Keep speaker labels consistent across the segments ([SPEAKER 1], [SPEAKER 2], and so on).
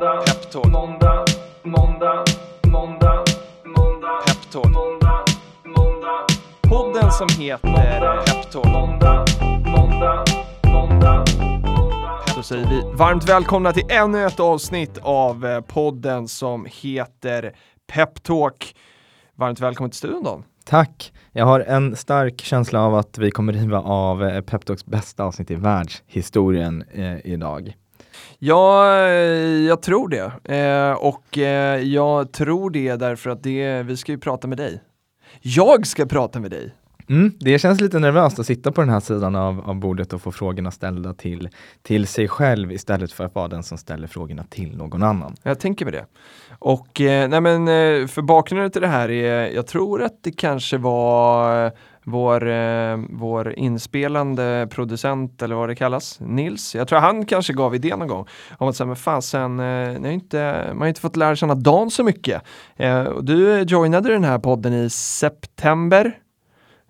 [SPEAKER 1] måndag, Peptalk. måndag, måndag, måndag, måndag, Peptalk. måndag, måndag. Podden som heter Peptalk. Måndag, måndag, måndag. Då säger vi varmt välkomna till ännu ett avsnitt av eh, podden som heter Peptalk. Varmt välkommen till studion Dan.
[SPEAKER 2] Tack! Jag har en stark känsla av att vi kommer riva av eh, Peptalks bästa avsnitt i världshistorien eh, idag.
[SPEAKER 1] Ja, eh, jag tror det. Eh, och eh, jag tror det därför att det, vi ska ju prata med dig. Jag ska prata med dig.
[SPEAKER 2] Mm, det känns lite nervöst att sitta på den här sidan av, av bordet och få frågorna ställda till, till sig själv istället för att vara den som ställer frågorna till någon annan.
[SPEAKER 1] Jag tänker med det. Och eh, nej men, eh, för bakgrunden till det här är, jag tror att det kanske var vår, eh, vår inspelande producent eller vad det kallas, Nils. Jag tror han kanske gav idén någon gång om att säga, men fasen, eh, inte, man har inte fått lära känna Dan så mycket. Eh, och du joinade den här podden i september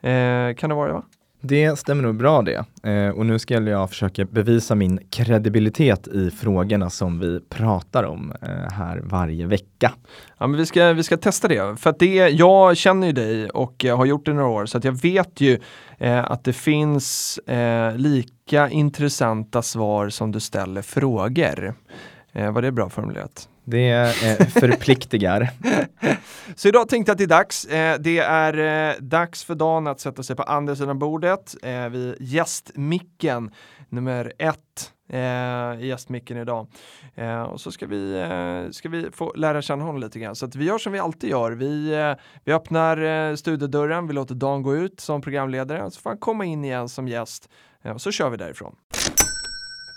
[SPEAKER 1] Eh, kan det vara det va?
[SPEAKER 2] Det stämmer nog bra det. Eh, och nu ska jag försöka bevisa min kredibilitet i frågorna som vi pratar om eh, här varje vecka.
[SPEAKER 1] Ja, men vi, ska, vi ska testa det. För att det, jag känner ju dig och har gjort det några år så att jag vet ju eh, att det finns eh, lika intressanta svar som du ställer frågor. Eh, var det bra formulerat?
[SPEAKER 2] Det eh, förpliktigar.
[SPEAKER 1] Så idag tänkte jag att det är dags. Eh, det är eh, dags för Dan att sätta sig på andra sidan bordet eh, vid gästmicken nummer ett eh, i gästmicken idag. Eh, och så ska vi, eh, ska vi få lära känna honom lite grann. Så att vi gör som vi alltid gör. Vi, vi öppnar studiodörren, vi låter Dan gå ut som programledare så får han komma in igen som gäst. Och så kör vi därifrån.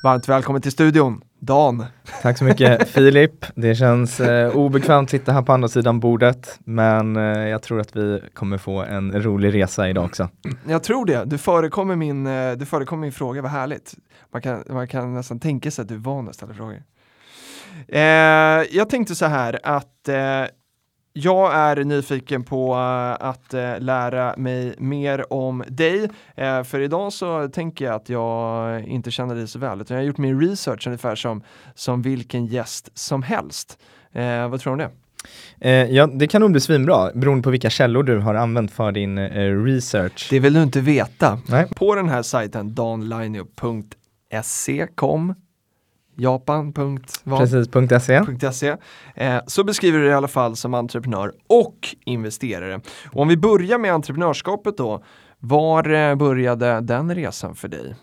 [SPEAKER 1] Varmt välkommen till studion, Dan.
[SPEAKER 2] Tack så mycket Filip. Det känns eh, obekvämt att sitta här på andra sidan bordet, men eh, jag tror att vi kommer få en rolig resa idag också.
[SPEAKER 1] Jag tror det. Du förekommer min, eh, du förekommer min fråga, vad härligt. Man kan, man kan nästan tänka sig att du är van att ställa frågor. Eh, jag tänkte så här att eh, jag är nyfiken på uh, att uh, lära mig mer om dig. Uh, för idag så tänker jag att jag inte känner dig så väl, utan jag har gjort min research ungefär som, som vilken gäst som helst. vad tror du om
[SPEAKER 2] det? ja, det kan nog bli svinbra, beroende på vilka källor du har använt för din research.
[SPEAKER 1] Det vill du inte veta. Nej. På den här sajten danlineup.se kom japan.se eh, så beskriver du det i alla fall som entreprenör och investerare. Och om vi börjar med entreprenörskapet då, var eh, började den resan för dig?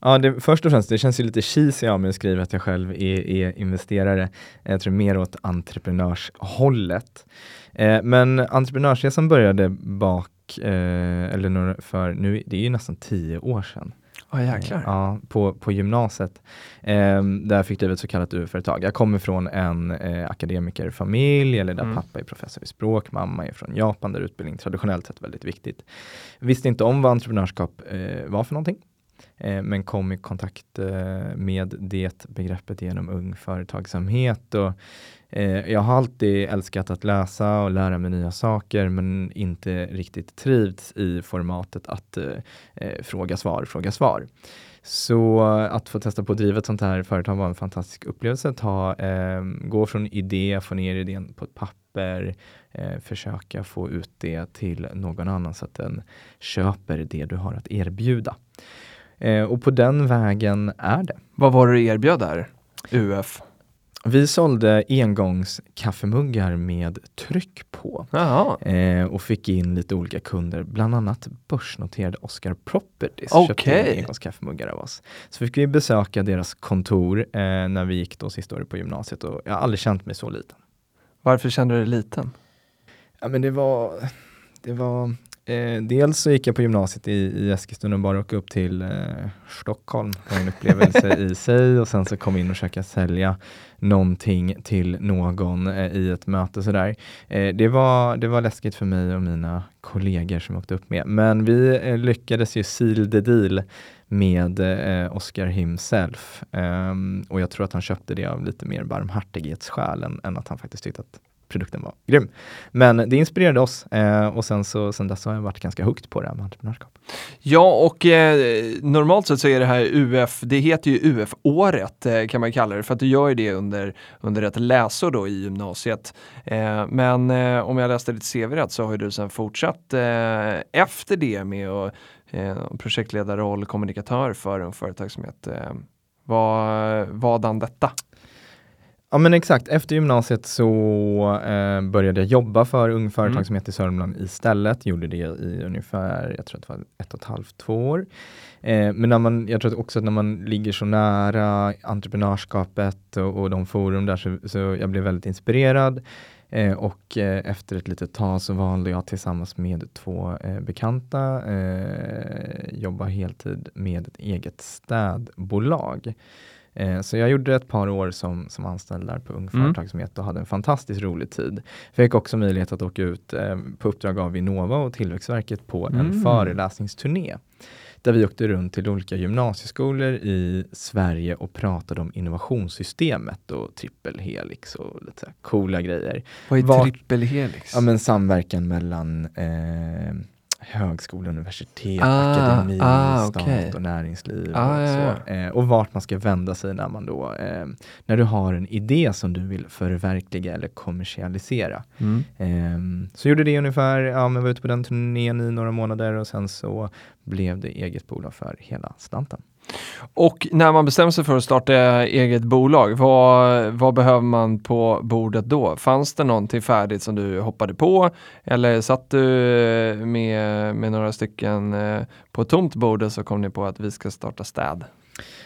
[SPEAKER 2] Ja, det, först och främst, det känns ju lite cheesy av mig att skriva att jag själv är, är investerare. Jag tror mer åt entreprenörshållet. Eh, men entreprenörsresan började bak, eh, eller för nu, det är ju nästan tio år sedan.
[SPEAKER 1] Oh, jäklar.
[SPEAKER 2] Ja, på, på gymnasiet. Eh, där fick driva ett så kallat UF-företag. Jag kommer från en eh, akademikerfamilj, eller där mm. pappa är professor i språk, mamma är från Japan, där utbildning traditionellt sett väldigt viktigt. Visste inte om vad entreprenörskap eh, var för någonting. Eh, men kom i kontakt eh, med det begreppet genom ung företagsamhet och eh, jag har alltid älskat att läsa och lära mig nya saker men inte riktigt trivts i formatet att fråga svar, fråga svar. Så att få testa på att driva ett sånt här företag var en fantastisk upplevelse. Ta, eh, gå från idé, få ner idén på ett papper, eh, försöka få ut det till någon annan så att den köper det du har att erbjuda. Eh, och på den vägen är det.
[SPEAKER 1] Vad var det du erbjöd där? UF?
[SPEAKER 2] Vi sålde engångskaffemuggar med tryck på eh, och fick in lite olika kunder, bland annat börsnoterade Oscar Properties
[SPEAKER 1] okay. köpte
[SPEAKER 2] engångskaffemuggar av oss. Så fick vi besöka deras kontor eh, när vi gick då sista året på gymnasiet och jag har aldrig känt mig så liten.
[SPEAKER 1] Varför kände du dig liten?
[SPEAKER 2] Ja men det var, det var Eh, dels så gick jag på gymnasiet i, i Eskilstuna och bara åka upp till eh, Stockholm. Det var en upplevelse i sig och sen så kom in och försöka sälja någonting till någon eh, i ett möte sådär. Eh, det, var, det var läskigt för mig och mina kollegor som jag åkte upp med. Men vi eh, lyckades ju seal the deal med eh, Oscar himself. Um, och jag tror att han köpte det av lite mer barmhärtighetsskäl än, än att han faktiskt tyckte att produkten var grym. Men det inspirerade oss eh, och sen så sen dess har jag varit ganska högt på det här med entreprenörskap.
[SPEAKER 1] Ja, och eh, normalt sett så är det här UF, det heter ju UF-året eh, kan man kalla det, för att du gör ju det under, under ett läsår då i gymnasiet. Eh, men eh, om jag läste ditt CV rätt så har du sen fortsatt eh, efter det med att eh, projektledarroll, kommunikatör för en företagsamhet. Eh, vad, vadan detta?
[SPEAKER 2] Ja men exakt, efter gymnasiet så eh, började jag jobba för Ung Företagsamhet mm. i Sörmland istället. Gjorde det i ungefär, jag tror att det var ett och ett halvt, två år. Eh, men när man, jag tror också att när man ligger så nära entreprenörskapet och, och de forum där så, så jag blev väldigt inspirerad. Eh, och eh, efter ett litet tag så valde jag tillsammans med två eh, bekanta eh, jobba heltid med ett eget städbolag. Eh, så jag gjorde ett par år som, som anställd där på Ung mm. Företagsamhet och hade en fantastiskt rolig tid. Fick också möjlighet att åka ut eh, på uppdrag av Vinnova och Tillväxtverket på en mm. föreläsningsturné där vi åkte runt till olika gymnasieskolor i Sverige och pratade om innovationssystemet och trippelhelix och lite coola grejer.
[SPEAKER 1] Vad är trippelhelix?
[SPEAKER 2] Ja men samverkan mellan eh, högskola, universitet, ah, akademi, ah, stat okay. och näringsliv. Ah, och, ja, ja. Eh, och vart man ska vända sig när man då, eh, när du har en idé som du vill förverkliga eller kommersialisera. Mm. Eh, så gjorde det ungefär, ja men var ute på den turnén i några månader och sen så blev det eget bolag för hela slanten.
[SPEAKER 1] Och när man bestämmer sig för att starta eget bolag, vad, vad behöver man på bordet då? Fanns det någonting färdigt som du hoppade på? Eller satt du med, med några stycken eh, på ett tomt bord och så kom ni på att vi ska starta städ?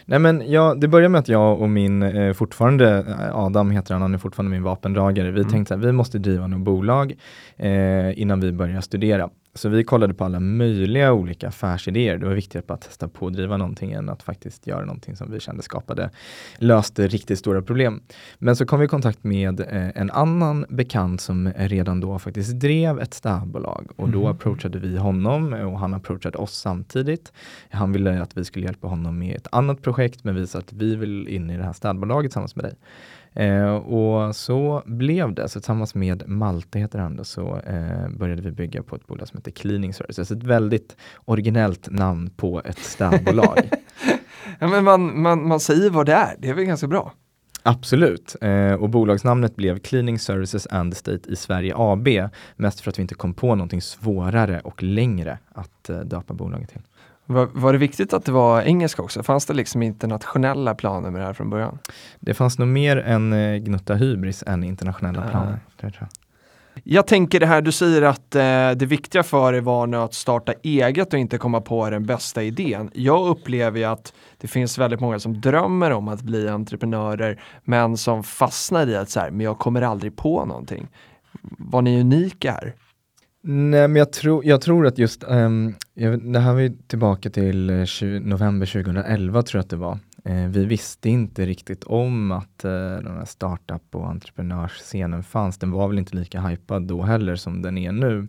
[SPEAKER 2] Nej men ja, det började med att jag och min, eh, fortfarande, eh, Adam heter han, han är fortfarande min vapendragare. Vi mm. tänkte att vi måste driva något bolag eh, innan vi börjar studera. Så vi kollade på alla möjliga olika affärsidéer. Det var viktigare att testa på att driva någonting än att faktiskt göra någonting som vi kände skapade, löste riktigt stora problem. Men så kom vi i kontakt med eh, en annan bekant som redan då faktiskt drev ett städbolag och då mm. approachade vi honom och han approachade oss samtidigt. Han ville att vi skulle hjälpa honom med ett annat projekt men visa att vi vill in i det här städbolaget tillsammans med dig. Eh, och så blev det. Så tillsammans med Malte heter han då, så eh, började vi bygga på ett bolag som heter Cleaning Services. Ett väldigt originellt namn på ett städbolag.
[SPEAKER 1] ja, men man, man, man säger vad det är, det är väl ganska bra?
[SPEAKER 2] Absolut, eh, och bolagsnamnet blev Cleaning Services and Estate i Sverige AB. Mest för att vi inte kom på någonting svårare och längre att eh, döpa bolaget till.
[SPEAKER 1] Var, var, det viktigt att det var engelska också? Fanns det liksom internationella planer med det här från början?
[SPEAKER 2] Det fanns nog mer en eh, gnutta hybris än internationella ah. planer. Det tror jag.
[SPEAKER 1] Jag tänker det här, du säger att eh, det viktiga för er var nu att starta eget och inte komma på den bästa idén. Jag upplever ju att det finns väldigt många som drömmer om att bli entreprenörer men som fastnar i att så här, men jag kommer aldrig på någonting. Var ni unika här?
[SPEAKER 2] Nej, men jag, tror, jag tror att just, um, jag, det här var ju tillbaka till eh, 20, november 2011 tror jag att det var. Eh, vi visste inte riktigt om att eh, den här startup och entreprenörsscenen fanns. Den var väl inte lika hypad då heller som den är nu.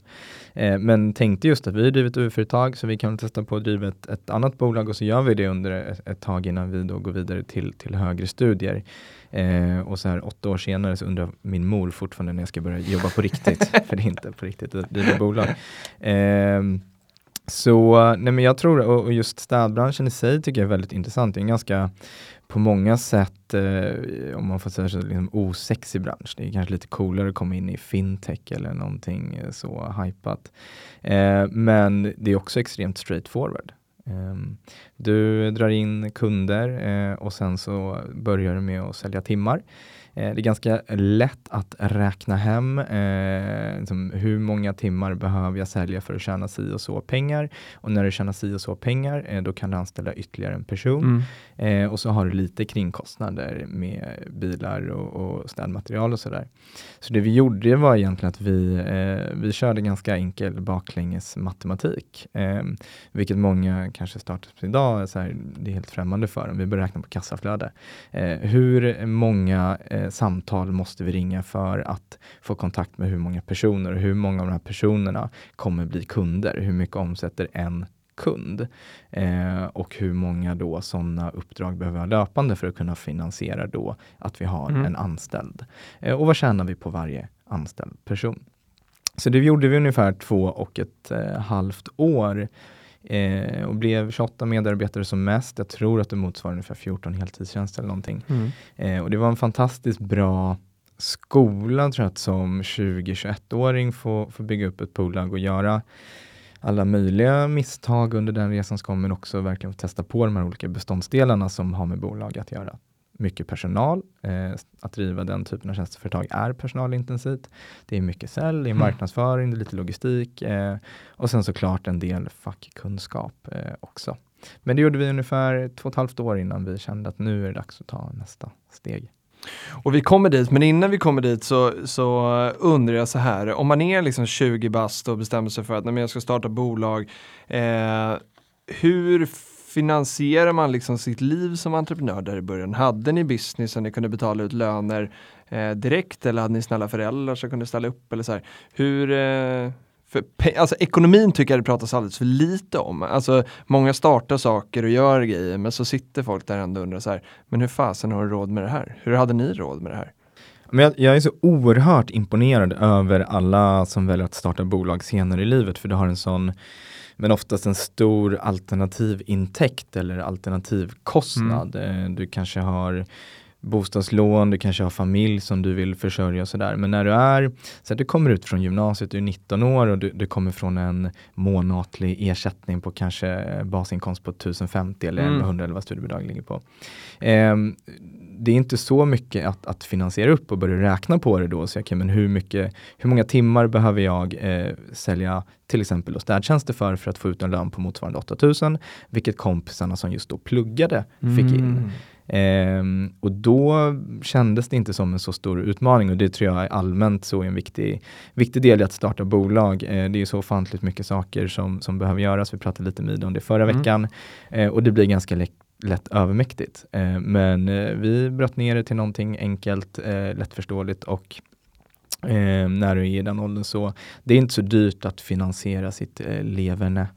[SPEAKER 2] Eh, men tänkte just att vi har drivit UF-företag så vi kan testa på att driva ett, ett, annat bolag och så gör vi det under ett, ett tag innan vi då går vidare till, till högre studier. Eh, och så här åtta år senare så undrar min mor fortfarande när jag ska börja jobba på riktigt. för det är inte på riktigt att driva bolag. Eh, så nej men jag tror, och just städbranschen i sig tycker jag är väldigt intressant. Det är en ganska, på många sätt, eh, om man får säga så, liksom osexig bransch. Det är kanske lite coolare att komma in i fintech eller någonting så hypat. Eh, men det är också extremt straightforward. Ehm, du drar in kunder eh, och sen så börjar du med att sälja timmar. Eh, det är ganska lätt att räkna hem eh, liksom hur många timmar behöver jag sälja för att tjäna si och så pengar. Och när du tjänar si och så pengar, eh, då kan du anställa ytterligare en person. Mm. Eh, och så har du lite kringkostnader med bilar och, och städmaterial och sådär. Så det vi gjorde var egentligen att vi, eh, vi körde ganska enkel baklänges matematik. Eh, vilket många kanske startups idag, så här, det är helt främmande för dem. Vi börjar räkna på kassaflöde. hur många eh, samtal måste vi ringa för att få kontakt med hur många personer och hur många av de här personerna kommer bli kunder? Hur mycket omsätter en kund eh, och hur många då sådana uppdrag behöver vi ha löpande för att kunna finansiera då att vi har mm. en anställd. Eh, och vad tjänar vi på varje anställd person. Så det gjorde vi ungefär två och ett eh, halvt år eh, och blev 28 medarbetare som mest. Jag tror att det motsvarar ungefär 14 heltidstjänster eller någonting. Mm. Eh, och det var en fantastiskt bra skola tror jag att som 20-21-åring få, få bygga upp ett bolag och göra alla möjliga misstag under den resans gång men också verkligen testa på de här olika beståndsdelarna som har med bolag att göra mycket personal. Eh, att driva den typen av tjänsteföretag är personalintensivt. Det är mycket sälj, det är mm. marknadsföring, det är lite logistik eh, och sen såklart en del fackkunskap eh, också. Men det gjorde vi ungefär två och ett halvt år innan vi kände att nu är det dags att ta nästa steg.
[SPEAKER 1] Och vi kommer dit, men innan vi kommer dit så, så undrar jag så här, om man är liksom 20 bast och bestämmer sig för att när jag ska starta bolag, eh, hur finansierar man liksom sitt liv som entreprenör där i början? Hade ni business som ni kunde betala ut löner eh, direkt eller hade ni snälla föräldrar som kunde ställa upp? Eller så här? Hur, eh, för, alltså, ekonomin tycker jag det pratas alldeles för lite om. Alltså, många startar saker och gör grejer men så sitter folk där ändå och undrar så här, men hur fasen har du råd med det här? Hur hade ni råd med det här?
[SPEAKER 2] Men jag, jag, är så oerhört imponerad över alla som väljer att starta bolag senare i livet för det har en sån men oftast en stor alternativ intäkt eller alternativ kostnad. Mm. Eh, du kanske har bostadslån, du kanske har familj som du vill försörja och sådär. Men när du är, så att du kommer ut från gymnasiet, du är 19 år och du, du kommer från en månatlig ersättning på kanske basinkomst på 1050 eller mm. 1100 eller vad studiebidrag ligger på. Eh, det är inte så mycket att, att finansiera upp och börja räkna på det då. och säga okay, men hur, mycket, hur många timmar behöver jag eh, sälja till exempel städtjänster för, för att få ut en lön på motsvarande 8000, vilket kompisarna som just då pluggade fick in. Mm. Um, och då kändes det inte som en så stor utmaning och det tror jag är allmänt så en viktig, viktig del i att starta bolag. Uh, det är så ofantligt mycket saker som, som behöver göras. Vi pratade lite med om det förra mm. veckan uh, och det blir ganska lätt, lätt övermäktigt. Eh, men eh, vi bröt ner det till någonting enkelt, eh, lättförståeligt och eh, när du är i den åldern så det är inte så dyrt att finansiera sitt leverne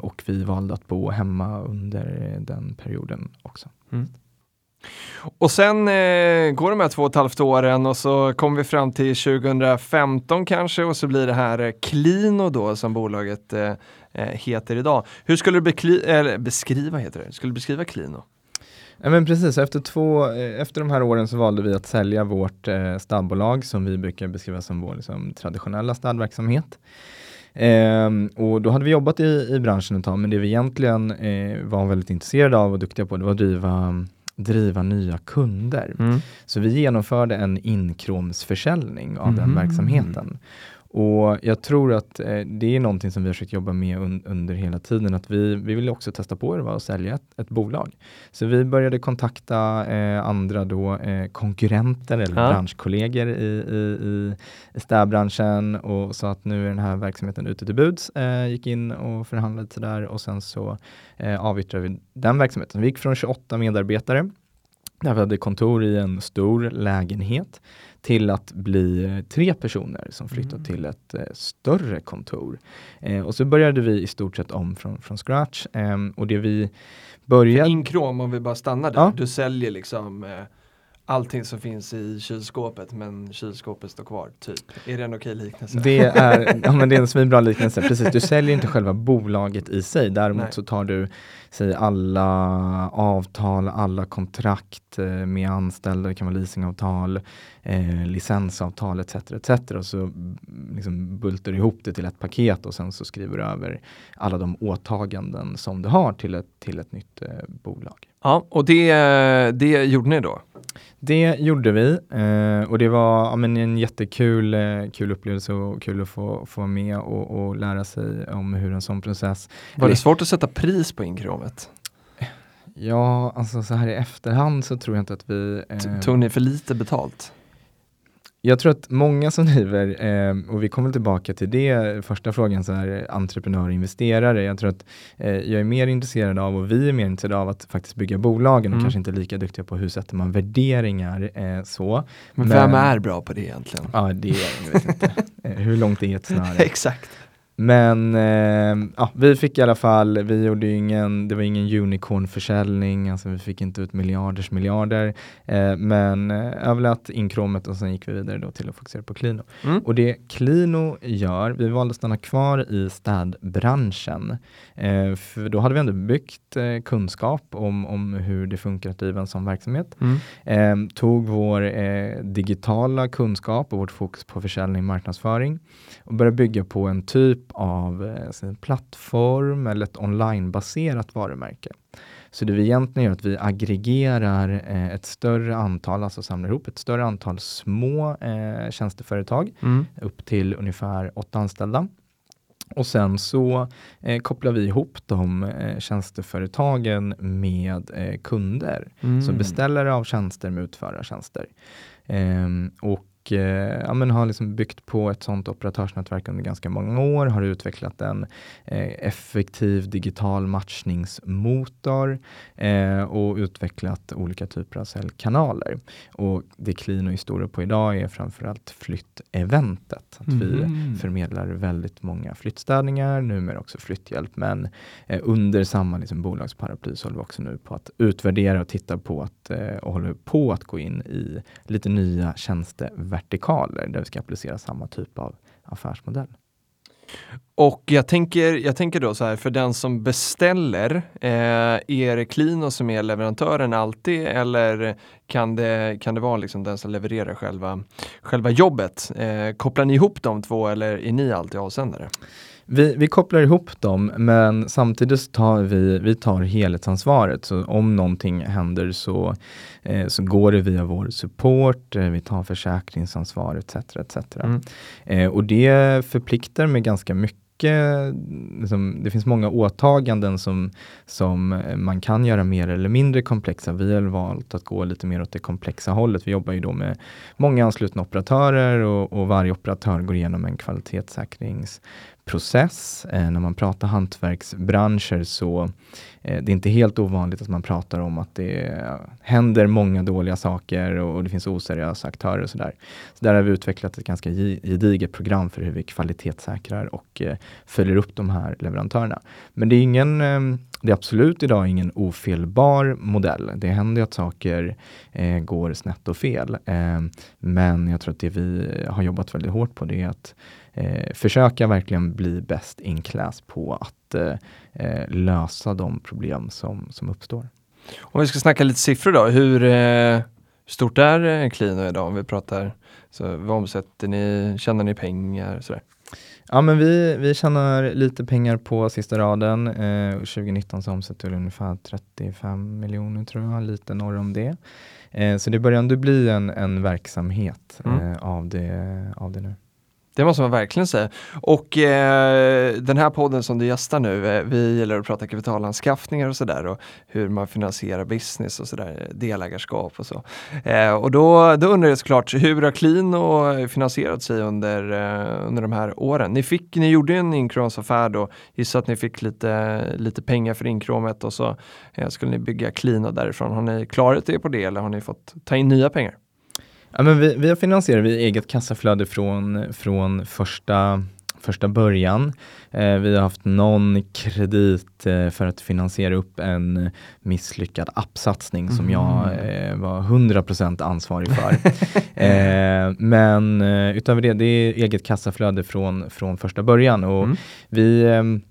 [SPEAKER 2] och vi valde att bo hemma under den perioden också. Mm.
[SPEAKER 1] Och sen eh, går de här två och ett halvt åren och så kommer vi fram till 2015 kanske och så blir det här eh, Klino då som bolaget eh heter idag. Hur skulle du beskriva, heter det? Skulle beskriva Klino?
[SPEAKER 2] Ja, men precis, efter, två, eh, efter de här åren så valde vi att sälja vårt eh, stadbolag som vi brukar beskriva som vår liksom, traditionella stadverksamhet. Eh, och då hade vi jobbat i, i branschen ett tag, men det vi egentligen eh, var väldigt intresserade av och duktiga på, det var att driva driva nya kunder. Mm. Så vi genomförde en inkromsförsäljning av mm. den verksamheten. Och jag tror att eh, det är någonting som vi har försökt jobba med un under hela tiden, att vi, vi vill också testa på det att sälja ett, ett, bolag. Så vi började kontakta eh, andra då, eh, konkurrenter eller ja. branschkollegor i, i, i, i städbranschen och sa att nu är den här verksamheten ute till buds. Eh, gick in och förhandlade sådär och sen så eh, avyttrade vi den verksamheten. Vi gick från 28 medarbetare där vi hade kontor i en stor lägenhet till att bli tre personer som flyttade mm. till ett eh, större kontor. Eh, och så började vi i stort sett om från, från scratch. Eh, och det vi började...
[SPEAKER 1] Inkrom, om vi bara stannar där, ja. du säljer liksom eh, allting som finns i kylskåpet men kylskåpet står kvar, typ. Är det en okej liknelse?
[SPEAKER 2] Det är, ja, men det är en svinbra liknelse, precis. Du säljer inte själva bolaget i sig, däremot Nej. så tar du säg, alla avtal, alla kontrakt eh, med anställda, det kan vara leasingavtal, eh, licensavtal etc. etc. Och så mm, liksom bultar du ihop det till ett paket och sen så skriver du över alla de åtaganden som du har till ett, till ett nytt eh, bolag.
[SPEAKER 1] Ja, och det, det gjorde ni då?
[SPEAKER 2] Det gjorde vi eh, och det var ja, men en jättekul eh, kul upplevelse och kul att få, få med och, och lära sig om hur en sån process.
[SPEAKER 1] Var det svårt att sätta pris på inkromet?
[SPEAKER 2] Ja, alltså så här i efterhand så tror jag inte att vi...
[SPEAKER 1] Eh, Tog ni för lite betalt?
[SPEAKER 2] Jag tror att många som driver, eh, och vi kommer tillbaka till det, första frågan, så här, entreprenörer och investerare. Jag tror att eh, jag är mer intresserad av, och vi är mer intresserade av att faktiskt bygga bolagen mm. och kanske inte lika duktiga på hur sätter man värderingar eh, så.
[SPEAKER 1] Men, vem är bra på det egentligen?
[SPEAKER 2] Ja, det är jag vet inte. Eh, hur långt är ett snöre?
[SPEAKER 1] Exakt.
[SPEAKER 2] Men eh, ja, vi fick i alla fall, vi gjorde ingen, det var ingen unicornförsäljning, alltså vi fick inte ut miljarders miljarder. Eh, men eh, överlät inkråmet och sen gick vi vidare då till att fokusera på Klino. Mm. Och det Klino gör, vi valde att stanna kvar i städbranschen. Eh, för då hade vi ändå byggt eh, kunskap om, om hur det funkar att driva en sån verksamhet. Mm. Eh, tog vår digitala kunskap och vårt fokus på försäljning och marknadsföring och började bygga på en typ av eh, en plattform eller ett onlinebaserat varumärke. Så det vi egentligen gör är att vi aggregerar eh, ett större antal, alltså samlar ihop ett större antal små eh, tjänsteföretag mm. upp till ungefär åtta anställda. Och sen så eh, kopplar vi ihop de eh, tjänsteföretagen med eh, kunder. Mm. Så beställare av tjänster med utförartjänster. Eh, och och eh, ja, men har liksom byggt på ett sånt operatörsnätverk under ganska många år, har utvecklat en eh, effektiv digital matchningsmotor eh, och utvecklat olika typer av säljkanaler. Och det Klino är stora på idag är framförallt flytteventet. Att mm. vi förmedlar väldigt många flyttstädningar, numera också flytthjälp, men eh, under samma liksom, bolagsparaply så håller vi också nu på att utvärdera och titta på att, eh, och håller på att gå in i lite nya tjänster vertikaler där vi ska applicera samma typ av affärsmodell.
[SPEAKER 1] Och jag tänker, jag tänker då så här, för den som beställer, eh, är det Klino som är leverantören alltid eller kan det, kan det vara liksom den som levererar själva, själva jobbet? Eh, kopplar ni ihop de två eller är ni alltid avsändare?
[SPEAKER 2] Vi, vi kopplar ihop dem, men samtidigt tar vi, vi tar helhetsansvaret. Så om någonting händer så, eh, så går det via vår support, eh, vi tar försäkringsansvar etc. etc. Mm. Eh, och det förpliktar med ganska mycket Liksom, det finns många åtaganden som, som man kan göra mer eller mindre komplexa. Vi har valt att gå lite mer åt det komplexa hållet. Vi jobbar ju då med många anslutna operatörer och, och varje operatör går igenom en kvalitetssäkrings process. Eh, när man pratar hantverksbranscher så eh, det är inte helt ovanligt att man pratar om att det händer många dåliga saker och, och det finns oseriösa aktörer och sådär. Så där har vi utvecklat ett ganska gediget program för hur vi kvalitetssäkrar och eh, följer upp de här leverantörerna. Men det är ingen eh, det är absolut idag ingen ofelbar modell. Det händer att saker eh, går snett och fel. Eh, men jag tror att det vi har jobbat väldigt hårt på det är att eh, försöka verkligen bli bäst in class på att eh, eh, lösa de problem som, som uppstår.
[SPEAKER 1] Om vi ska snacka lite siffror då, hur eh, stort är Klino idag om vi pratar, så vad omsätter ni, tjänar ni pengar? Sådär?
[SPEAKER 2] Ja men vi, vi tjänar lite pengar på sista raden. Eh, 2019 så omsätter vi ungefär 35 miljoner tror jag, lite norr om det. Eh, så det börjar ändå bli en, en verksamhet mm. eh, av, det, av det nu.
[SPEAKER 1] Det måste man verkligen säga. Och eh, den här podden som du gästar nu, eh, vi gillar att prata kapitalanskaffningar och sådär och hur man finansierar business och sådär, delägarskap och så. Eh, och då, då undrar jag såklart, hur har Klino eh, finansierat sig under, eh, under de här åren? Ni, fick, ni gjorde en inkromsaffär då, gissar att ni fick lite, lite pengar för inkromet och så eh, skulle ni bygga Clean och därifrån. Har ni klarat er på det eller har ni fått ta in nya pengar?
[SPEAKER 2] Ja, men vi, vi har finansierat via eget kassaflöde från, från första, första början. Eh, vi har haft någon kredit eh, för att finansiera upp en misslyckad appsatsning mm. som jag eh, var 100% ansvarig för. eh, men eh, utöver det, det är eget kassaflöde från, från första början och mm. vi ehm,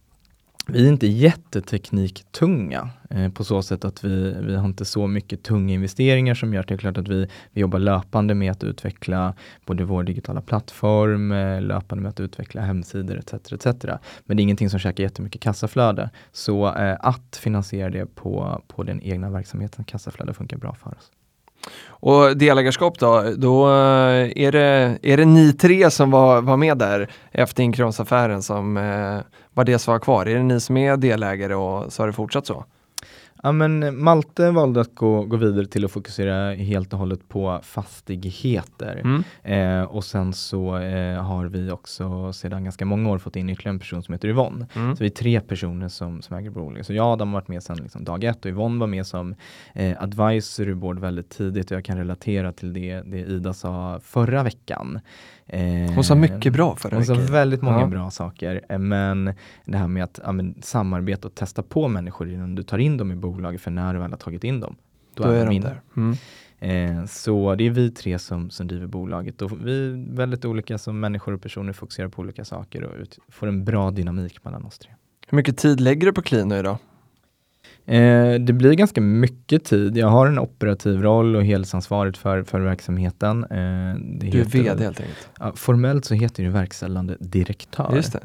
[SPEAKER 2] vi är inte jättetekniktunga eh, på så sätt att vi, vi har inte så mycket tunga investeringar som gör att det är klart att vi, vi jobbar löpande med att utveckla både vår digitala plattform, eh, löpande med att utveckla hemsidor etc. etc. Men det är ingenting som käkar jättemycket kassaflöde. Så eh, att finansiera det på, på den egna verksamheten, kassaflöde, funkar bra för oss.
[SPEAKER 1] Och delägarskap då, då eh, är det, är det ni tre som var, var med där efter Inkronsaffären som eh, var det som var kvar? Är det ni som är delägare och så har det fortsatt så?
[SPEAKER 2] Ja, men Malte valde att gå, gå vidare till att fokusera helt och hållet på fastigheter.
[SPEAKER 1] Mm.
[SPEAKER 2] Eh, och sen så eh, har vi också sedan ganska många år fått in ytterligare en person som heter Yvonne.
[SPEAKER 1] Mm.
[SPEAKER 2] Så vi är tre personer som, som äger bolaget. Så jag Adam har varit med sedan liksom dag ett och Yvonne var med som eh, advisory board väldigt tidigt och jag kan relatera till det, det Ida sa förra veckan. Eh,
[SPEAKER 1] Hon sa mycket bra förra
[SPEAKER 2] Hon sa
[SPEAKER 1] veckan.
[SPEAKER 2] väldigt många
[SPEAKER 1] Ja.
[SPEAKER 2] bra saker. Eh, Men det här med att ja, men, samarbeta och testa på människor innan du tar in dem i bolaget för när du väl har tagit in dem.
[SPEAKER 1] Då är de
[SPEAKER 2] inne.
[SPEAKER 1] där. Mm.
[SPEAKER 2] Eh, så det är vi tre som, som driver bolaget och vi är väldigt olika som människor och personer fokuserar på olika saker och ut, får en bra dynamik mellan oss tre.
[SPEAKER 1] Hur mycket tid lägger du på Clino idag?
[SPEAKER 2] Eh, det blir ganska mycket tid. Jag har en operativ roll och helhetsansvaret för, för verksamheten. Eh,
[SPEAKER 1] Du är
[SPEAKER 2] heter-
[SPEAKER 1] vd helt enkelt.
[SPEAKER 2] Ja, formellt så heter det verkställande direktör.
[SPEAKER 1] Just det.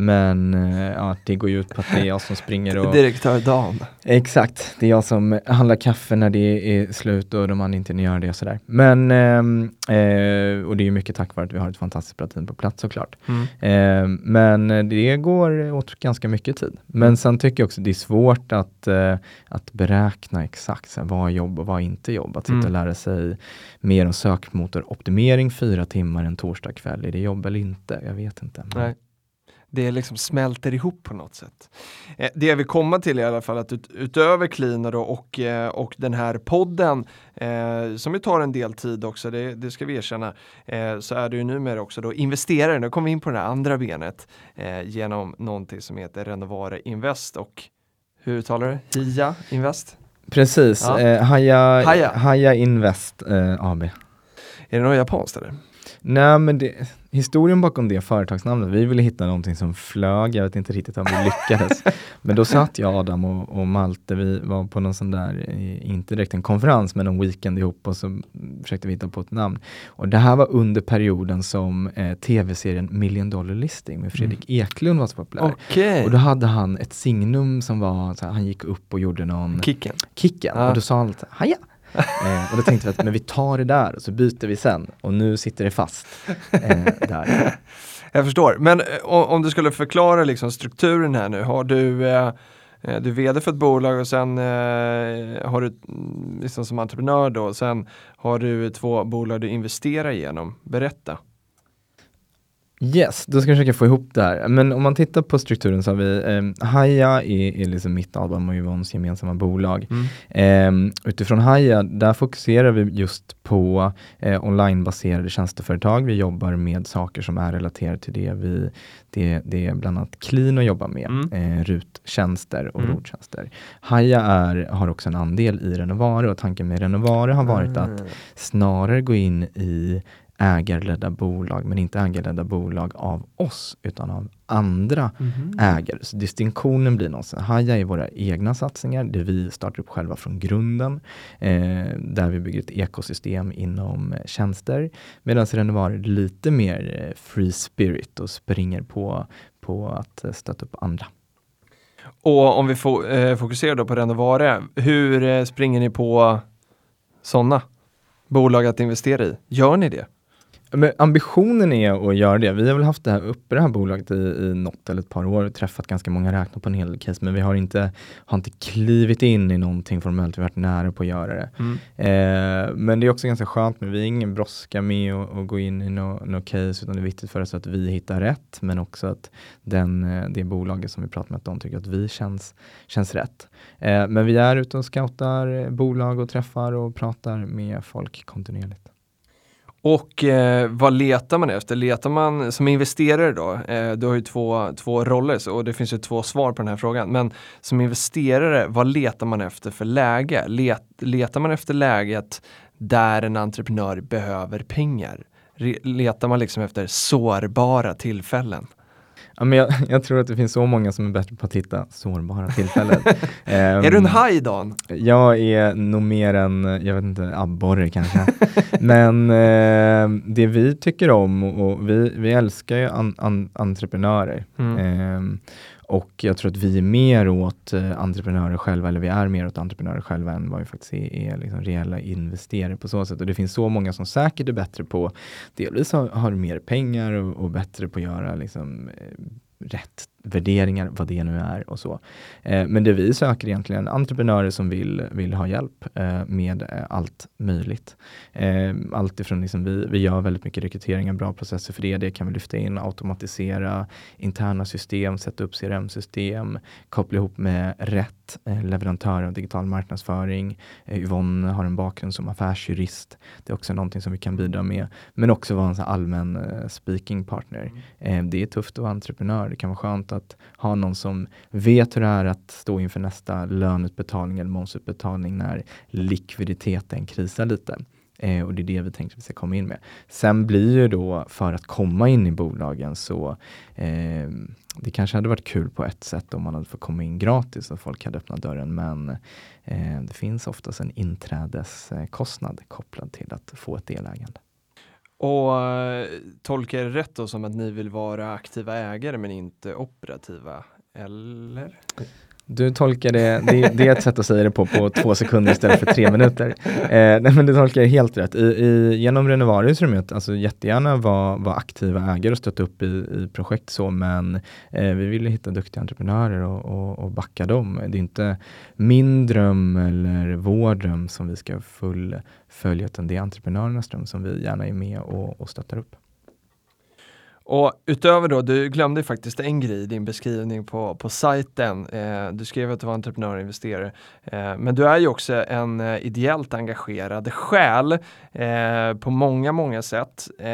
[SPEAKER 2] Men eh, ja, det går ju ut på att det är jag som springer och
[SPEAKER 1] Direktör Dan.
[SPEAKER 2] Exakt, det är jag som handlar kaffe när det är slut och de andra inte gör det och sådär. Men, ehm, eh, och det är ju mycket tack vare att vi har ett fantastiskt bra team på plats såklart.
[SPEAKER 1] Mm.
[SPEAKER 2] Eh, men det går åt ganska mycket tid. Men sen tycker jag också det är svårt att, eh, att beräkna exakt så här, vad är jobb och vad är inte jobb. Att sitta
[SPEAKER 1] Mm.
[SPEAKER 2] och lära sig mer om sökmotoroptimering fyra timmar en torsdag kväll. Är det jobb eller inte? Jag vet inte. Men-
[SPEAKER 1] Nej. Det liksom smälter ihop på något sätt. Eh, det jag vill komma till i alla fall att ut, utöver Cleaner och, eh, och den här podden eh, som ju tar en del tid också, det, det ska vi erkänna, eh, så är du ju numera också då investerare, nu kommer vi in på det andra benet eh, genom någonting som heter Renovare Invest och hur uttalar du? HIA Invest?
[SPEAKER 2] Precis,
[SPEAKER 1] Ja.
[SPEAKER 2] eh, Haja,
[SPEAKER 1] Haja.
[SPEAKER 2] Haja Invest AB.
[SPEAKER 1] Är det något japanskt eller?
[SPEAKER 2] Nej men det, historien bakom det företagsnamnet, vi ville hitta någonting som flög, jag vet inte riktigt om vi lyckades. men då satt jag, Adam och, och Malte, vi var på någon sån där, eh, inte direkt en konferens, men en weekend ihop och så försökte vi hitta på ett namn. Och det här var under perioden som eh, tv-serien Million Dollar Listing med Fredrik Eklund var så populär.
[SPEAKER 1] Okej,
[SPEAKER 2] Och då hade han ett signum som var, här, han gick upp och gjorde någon
[SPEAKER 1] Kicken.
[SPEAKER 2] kicken
[SPEAKER 1] Ja.
[SPEAKER 2] och då sa han haja eh, och då tänkte vi att men vi tar det där och så byter vi sen och nu sitter det fast eh, där.
[SPEAKER 1] Jag förstår, men eh, om du skulle förklara liksom strukturen här nu, har du eh, eh, du är vd för ett bolag och sen eh, har du mm, liksom som entreprenör då, sen har du två bolag du investerar genom. Berätta.
[SPEAKER 2] Yes, då ska jag försöka få ihop det här. Men om man tittar på strukturen så har vi eh, Haja är, är liksom mitt Adam och Yvonnes gemensamma bolag. Eh, utifrån Haja, där fokuserar vi just på eh, onlinebaserade tjänsteföretag. Vi jobbar med saker som är relaterade till det vi, det, det är bland annat Clean att jobba med,
[SPEAKER 1] Mm.
[SPEAKER 2] eh, RUT-tjänster och
[SPEAKER 1] Mm.
[SPEAKER 2] ROT-tjänster. Haja är, har också en andel i Renovare och tanken med Renovare har varit att
[SPEAKER 1] Mm.
[SPEAKER 2] snarare gå in i ägarledda bolag, men inte ägarledda bolag av oss, utan av andra
[SPEAKER 1] Mhm.
[SPEAKER 2] ägare. Så distinktionen blir någonstans, Haja är våra egna satsningar, det vi startar upp själva från grunden, eh, där vi bygger ett ekosystem inom eh, tjänster, medan Renovare är lite mer eh, free spirit och springer på, på att eh, stötta upp andra.
[SPEAKER 1] Och om vi fo- eh, fokuserar då på Renovare, hur springer ni på sådana bolag att investera i? Gör ni det?
[SPEAKER 2] Men ambitionen är att göra det. Vi har väl haft det här uppe, det här bolaget i, i något eller ett par år, träffat ganska många, räknat på en hel del case, men vi har inte, har inte klivit in i någonting formellt, vi har varit nära på att göra det. Eh, men det är också ganska skönt, men vi är ingen brådska med att, gå in i något no case, utan det är viktigt för oss att vi hittar rätt, men också att den, eh, det bolaget som vi pratar med, att de tycker att vi känns, känns rätt. Eh, men vi är ute och scoutar bolag och träffar och pratar med folk kontinuerligt.
[SPEAKER 1] Och eh, vad letar man efter? Letar man som investerare då? Eh, du har ju två, två roller så, och det finns ju två svar på den här frågan. Men som investerare, vad letar man efter för läge? Let, letar man efter läget där en entreprenör behöver pengar? Re, letar man liksom efter sårbara tillfällen?
[SPEAKER 2] Ja, men jag, jag tror att det finns så många som är bättre på att hitta sårbara tillfällen. Ehm,
[SPEAKER 1] Är du en haj Dan?
[SPEAKER 2] Jag är nog mer en, jag vet inte, abborre kanske. Men eh, det vi tycker om och vi, vi älskar ju an, an, entreprenörer.
[SPEAKER 1] Mm.
[SPEAKER 2] Ehm, och jag tror att vi är mer åt eh, entreprenörer själva, eller vi är mer åt entreprenörer själva än vad vi faktiskt är, är liksom reella investerare på så sätt. Och det finns så många som säkert är bättre på, delvis har, har mer pengar och, och bättre på att göra liksom, eh, rätt värderingar, vad det nu är och så. Eh, men det vi söker egentligen entreprenörer som vill, vill ha hjälp eh, med eh, allt möjligt. Eh, allt ifrån liksom vi, vi gör väldigt mycket rekryteringar, bra processer för det. Det kan vi lyfta in, automatisera interna system, sätta upp CRM-system, koppla ihop med rätt eh, leverantör av digital marknadsföring. Eh, Yvonne har en bakgrund som affärsjurist. Det är också någonting som vi kan bidra med. Men också vara en allmän eh, speaking partner. Mm. det är tufft att vara entreprenör. Det kan vara skönt att att ha någon som vet hur det är att stå inför nästa löneutbetalning eller momsutbetalning när likviditeten krisar lite. Eh, och det är det vi tänkte att vi ska komma in med. Sen blir ju då, för att komma in i bolagen så eh, det kanske hade varit kul på ett sätt om man hade fått komma in gratis och folk hade öppnat dörren men eh, det finns oftast en inträdeskostnad kopplad till att få ett delägande.
[SPEAKER 1] Och eh, tolkar det rätt då som att ni vill vara aktiva ägare men inte operativa? Eller?
[SPEAKER 2] Du tolkar det, det, det, är ett sätt att säga det på, på två sekunder istället för tre minuter. Eh, nej men du tolkar det helt rätt. I, i, genom Renovarius rummet, alltså jättegärna vara var aktiva ägare och stötta upp i, i projekt så, men eh, vi vill hitta duktiga entreprenörer och, och, och, backa dem. Det är inte min dröm eller vår dröm som vi ska fullfölja, utan det är entreprenörernas dröm som vi gärna är med och, och stöttar upp.
[SPEAKER 1] Och utöver då, du glömde faktiskt en grej i din beskrivning på, på sajten. Eh, du skrev att du var entreprenör och investerare. Eh, men du är ju också en eh, ideellt engagerad själ eh, på många, många sätt. Eh,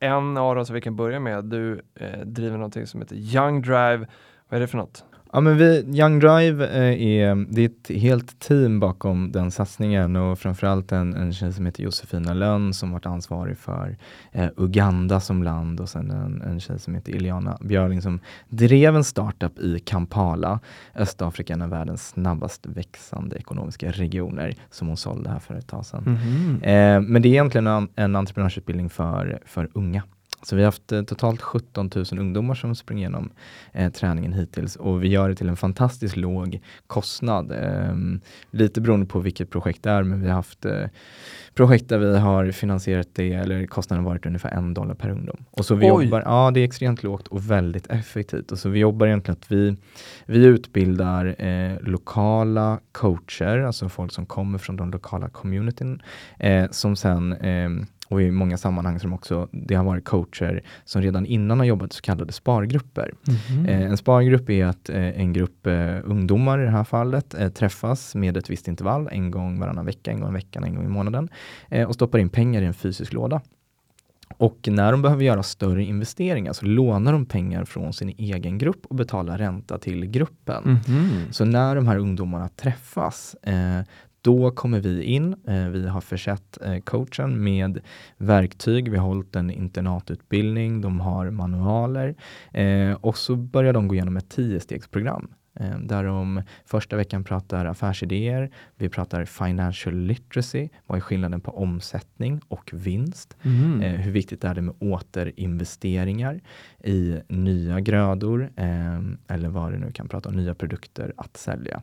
[SPEAKER 1] en av dem som vi kan börja med, du eh, driver någonting som heter Young Drive. Vad är det för något?
[SPEAKER 2] Ja, men vi, Young Drive eh, är, det är ett helt team bakom den satsningen och framförallt en, en tjej som heter Josefina Lönn som varit ansvarig för eh, Uganda som land och sen en, en tjej som heter Iliana Björling som drev en startup i Kampala, Östafrika, en av världens snabbast växande ekonomiska regioner som hon sålde här för ett tag sedan. Mm -hmm. eh, men det är egentligen en, en entreprenörsutbildning för, för unga. Så vi har haft eh, totalt 17 000 ungdomar som springer igenom eh, träningen hittills och vi gör det till en fantastiskt låg kostnad. Eh, lite beroende på vilket projekt det är, men vi har haft eh, projekt där vi har finansierat det, eller kostnaden varit ungefär en dollar per ungdom. Och så vi jobbar, ja det är extremt lågt och väldigt effektivt. Och så vi jobbar egentligen att vi, vi utbildar eh, lokala coacher, alltså folk som kommer från de lokala communityn, eh, som sen ehm, och i många sammanhang som också det har varit coacher som redan innan har jobbat så kallade spargrupper. Mm -hmm. eh, en spargrupp är att eh, en grupp eh, ungdomar i det här fallet eh, träffas med ett visst intervall, en gång varannan vecka, en gång i veckan, en gång i månaden eh, och stoppar in pengar i en fysisk låda. Och när de behöver göra större investeringar så lånar de pengar från sin egen grupp och betalar ränta till gruppen. Mm -hmm. Så när de här ungdomarna träffas, eh, då kommer vi in. Eh, vi har försett eh, coachen med verktyg. Vi har hållit en internatutbildning. De har manualer eh, och så börjar de gå igenom ett tiostegsprogram där de första veckan pratar affärsidéer, vi pratar financial literacy, vad är skillnaden på omsättning och vinst? Mm. Eh, hur viktigt är det med återinvesteringar i nya grödor eh, eller vad det nu kan prata om, nya produkter att sälja.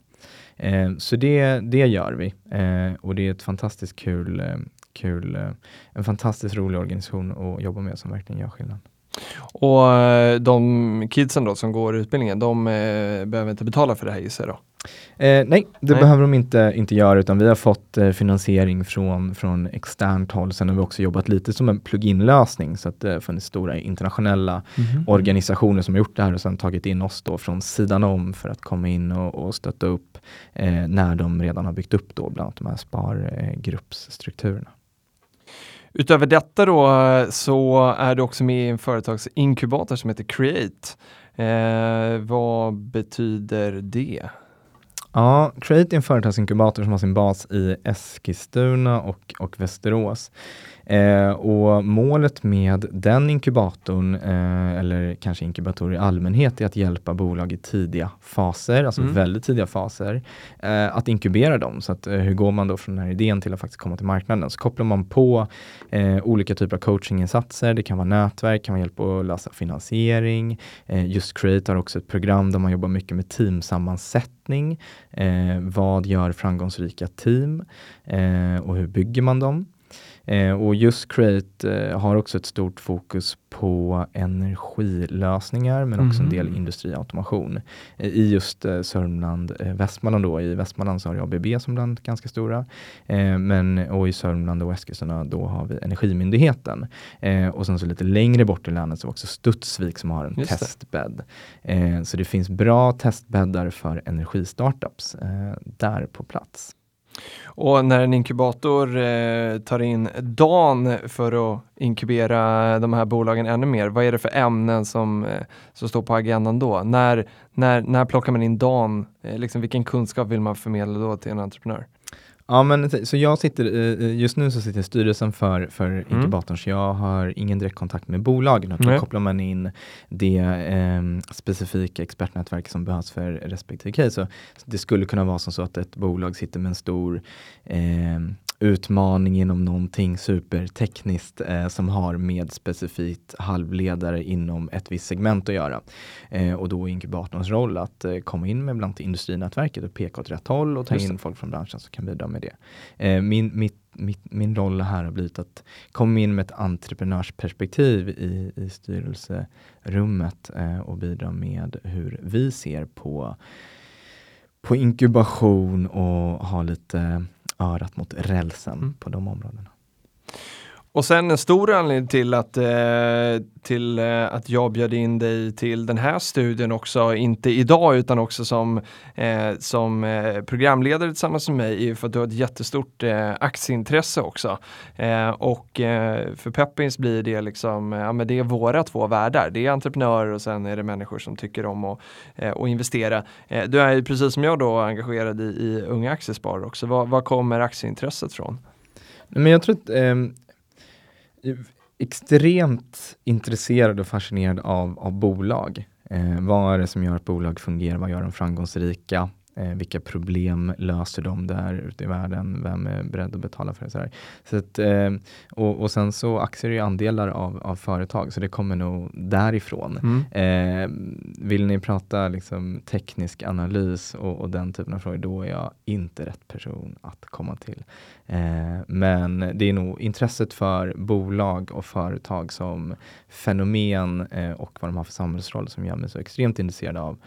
[SPEAKER 2] Eh, så det, det gör vi eh, och det är ett fantastiskt kul, eh, kul eh, en fantastiskt rolig organisation att jobba med som verkligen gör skillnad.
[SPEAKER 1] Och eh, de kidsen då som går utbildningen, de eh, behöver inte betala för det här gissar då?
[SPEAKER 2] Eh, nej, det nej. behöver de inte, inte göra utan vi har fått eh, finansiering från, från externt håll. Sen har vi också jobbat lite som en plug-in-lösning så att det har funnits stora internationella mm organisationer som har gjort det här och sen tagit in oss då från sidan om för att komma in och, och stötta upp eh, när de redan har byggt upp då bland annat de här spargruppsstrukturerna.
[SPEAKER 1] Utöver detta då eh, så är du också med i en företagsinkubator som heter Create. Eh, vad betyder det?
[SPEAKER 2] Ja, Create är en företagsinkubator som har sin bas i Eskilstuna och, och Västerås. Eh, och målet med den inkubatorn, eh, eller kanske inkubatorer i allmänhet, är att hjälpa bolag i tidiga faser, alltså mm. väldigt tidiga faser, eh, att inkubera dem. Så att, eh, hur går man då från den här idén till att faktiskt komma till marknaden? Så kopplar man på eh, olika typer av coachinginsatser. Det kan vara nätverk, kan vara hjälp att lösa finansiering. Eh, just Create har också ett program där man jobbar mycket med teamsammansättning. vad gör framgångsrika team och hur bygger man dem? Eh, och just Create eh, har också ett stort fokus på energilösningar men också en del
[SPEAKER 1] Mhm.
[SPEAKER 2] industriautomation. Eh, I just eh, Sörmland, eh, Västmanland då. I Västmanland så har vi ABB som bland ganska stora. Eh, men, och i Sörmland och Eskilstuna då har vi Energimyndigheten. Och sen så lite längre bort i länet så har vi också Studsvik som har en
[SPEAKER 1] Just
[SPEAKER 2] testbädd. Så det finns bra testbäddar för energistartups där på plats.
[SPEAKER 1] Och när en inkubator eh, tar in Dan för att inkubera de här bolagen ännu mer, vad är det för ämnen som, eh, som står på agendan då? När, när, när plockar man in Dan? Eh, liksom, vilken kunskap vill man förmedla då till en entreprenör?
[SPEAKER 2] Ja, men så- jag sitter, eh, just nu så sitter styrelsen för, för inkubatorn, så jag har ingen direkt kontakt med bolagen. utan. Då kopplar man in det eh, specifika expertnätverk som behövs för respektive case. Så, så det skulle kunna vara som så att ett bolag sitter med en stor eh, utmaning inom någonting supertekniskt eh, som har med specifikt halvledare inom ett visst segment att göra. Eh, och då är inkubatorns roll att eh, komma in med bland annat industrinätverket och peka åt rätt håll och ta
[SPEAKER 1] Just det.
[SPEAKER 2] in folk från branschen som kan bidra med det. Eh, min, mitt, mitt, min roll här har blivit att komma in med ett entreprenörsperspektiv i, i styrelserummet eh, och bidra med hur vi ser på, på inkubation och ha lite örat mot rälsen
[SPEAKER 1] Mm.
[SPEAKER 2] på de områdena.
[SPEAKER 1] Och sen en stor anledning till att, eh, till eh, att jag bjöd in dig till den här studien också, inte idag utan också som, eh, som eh, programledare tillsammans med mig, är ju för att du har ett jättestort eh, aktieintresse också. Eh, och för Peppins blir det liksom, ja men det är våra två världar. Det är entreprenörer och sen är det människor som tycker om att, att investera. Du är ju precis som jag då engagerad i, i Unga Aktiesparare också. Var, var kommer aktieintresset från?
[SPEAKER 2] Men jag tror att ehm, extremt intresserad och fascinerad av, av bolag. Eh, vad är det som gör att bolag fungerar? Vad gör dem framgångsrika? Eh, vilka problem löser de där ute i världen? Vem är beredd att betala för det? Så, att, eh, och, och sen så aktier är ju andelar av, av företag, så det kommer nog därifrån.
[SPEAKER 1] Mm.
[SPEAKER 2] Eh, vill ni prata liksom, teknisk analys och, och den typen av frågor, då är jag inte rätt person att komma till. Eh, men det är nog intresset för bolag och företag som fenomen eh, och vad de har för samhällsroll som gör mig så extremt intresserad av,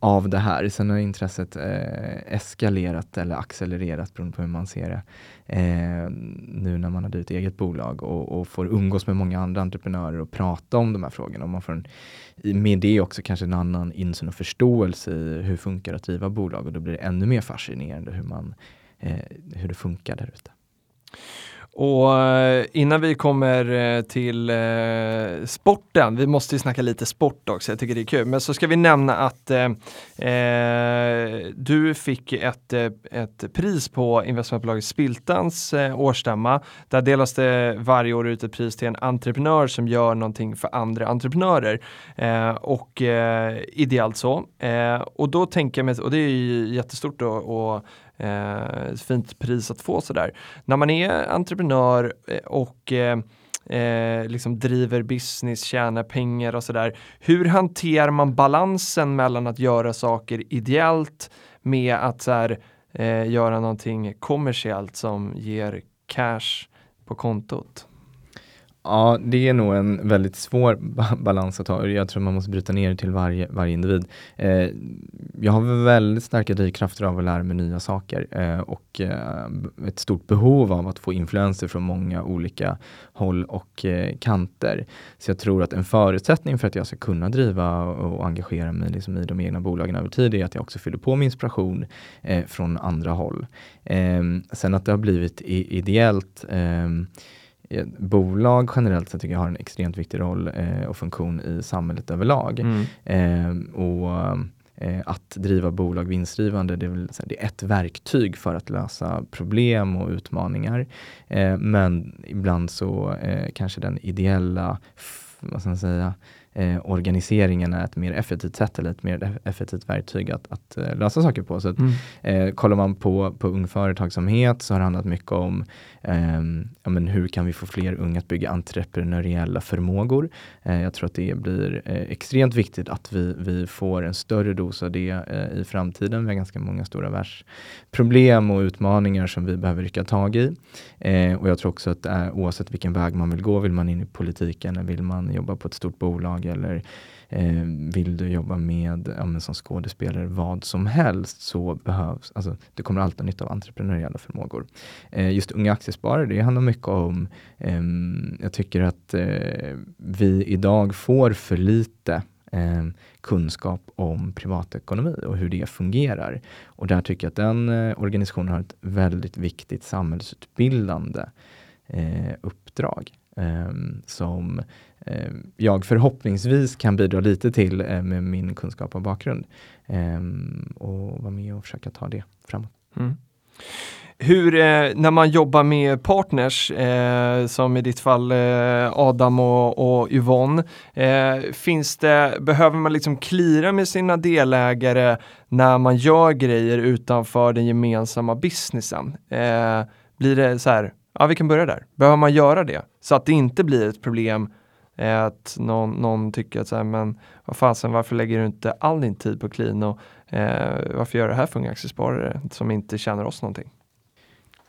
[SPEAKER 2] av det här. Sen har intresset eh, eskalerat eller accelererat beroende på hur man ser det. Eh, nu när man har ett eget bolag och, och får umgås med många andra entreprenörer och prata om de här frågorna. Och man får en, med det också kanske en annan insyn och förståelse i hur funkar att driva bolag och då blir det ännu mer fascinerande hur, man, eh, hur det funkar där ute.
[SPEAKER 1] Och eh, innan vi kommer eh, till eh, sporten, vi måste ju snacka lite sport också, jag tycker det är kul, men så ska vi nämna att eh, eh du fick ett, ett pris på investmentbolaget Spiltans eh, årsstämma. Där delas det varje år ut ett pris till en entreprenör som gör någonting för andra entreprenörer. Eh, och eh, ideellt så. Eh, och då tänker jag mig, och det är ju jättestort då, och eh, fint pris att få sådär när man är entreprenör eh, och eh, eh, liksom driver business, tjänar pengar och sådär. Hur hanterar man balansen mellan att göra saker ideellt med att så här, eh, göra någonting kommersiellt som ger cash på kontot?
[SPEAKER 2] Ja, det är nog en väldigt svår balans att ta. Jag tror man måste bryta ner det till varje, varje individ. Eh, jag har väldigt starka drivkrafter av att lära mig nya saker eh, och eh, ett stort behov av att få influenser från många olika håll och eh, kanter. Så jag tror att en förutsättning för att jag ska kunna driva och engagera mig liksom i de egna bolagen över tid är att jag också fyller på med inspiration eh, från andra håll. Eh, sen att det har blivit ideellt eh, bolag generellt sett tycker jag har en extremt viktig roll eh, och funktion i samhället överlag.
[SPEAKER 1] Mm.
[SPEAKER 2] Eh, och eh, att driva bolag vinstdrivande, det är, väl, det är ett verktyg för att lösa problem och utmaningar. Eh, men ibland så kanske den ideella, vad ska man säga, eh, organiseringen är ett mer effektivt sätt eller ett mer effektivt verktyg att, att eh, lösa saker på. Så att, mm. eh, kollar man på, på ung företagsamhet så har det handlat mycket om eh, ja, men hur kan vi få fler unga att bygga entreprenöriella förmågor. Eh, jag tror att det blir eh, extremt viktigt att vi, vi får en större dos av det i framtiden. Vi har ganska många stora världsproblem och utmaningar som vi behöver rycka tag i. Eh, och jag tror också att eh, oavsett vilken väg man vill gå, vill man in i politiken, eller vill man jobba på ett stort bolag eller eh, vill du jobba med ja, som skådespelare, vad som helst, så behövs, alltså du kommer alltid ha nytta av entreprenöriella förmågor. Eh, just unga aktiesparare, det handlar mycket om, eh, jag tycker att eh, vi idag får för lite eh, kunskap om privatekonomi och hur det fungerar. Och där tycker jag att den eh, organisationen har ett väldigt viktigt samhällsutbildande eh, uppdrag eh, som eh, jag förhoppningsvis kan bidra lite till eh, med min kunskap och bakgrund eh, och vara med och försöka ta det framåt. Mm.
[SPEAKER 1] Hur, eh, när man jobbar med partners, eh, som i ditt fall eh, Adam och, och Yvonne, eh, finns det, behöver man liksom klira med sina delägare när man gör grejer utanför den gemensamma businessen? Eh, blir det så här, ja vi kan börja där, behöver man göra det? Så att det inte blir ett problem eh, att någon, någon tycker att så här, men vad fasen, varför lägger du inte all din tid på clean och eh, varför gör du det här för unga aktiesparare som inte tjänar oss någonting?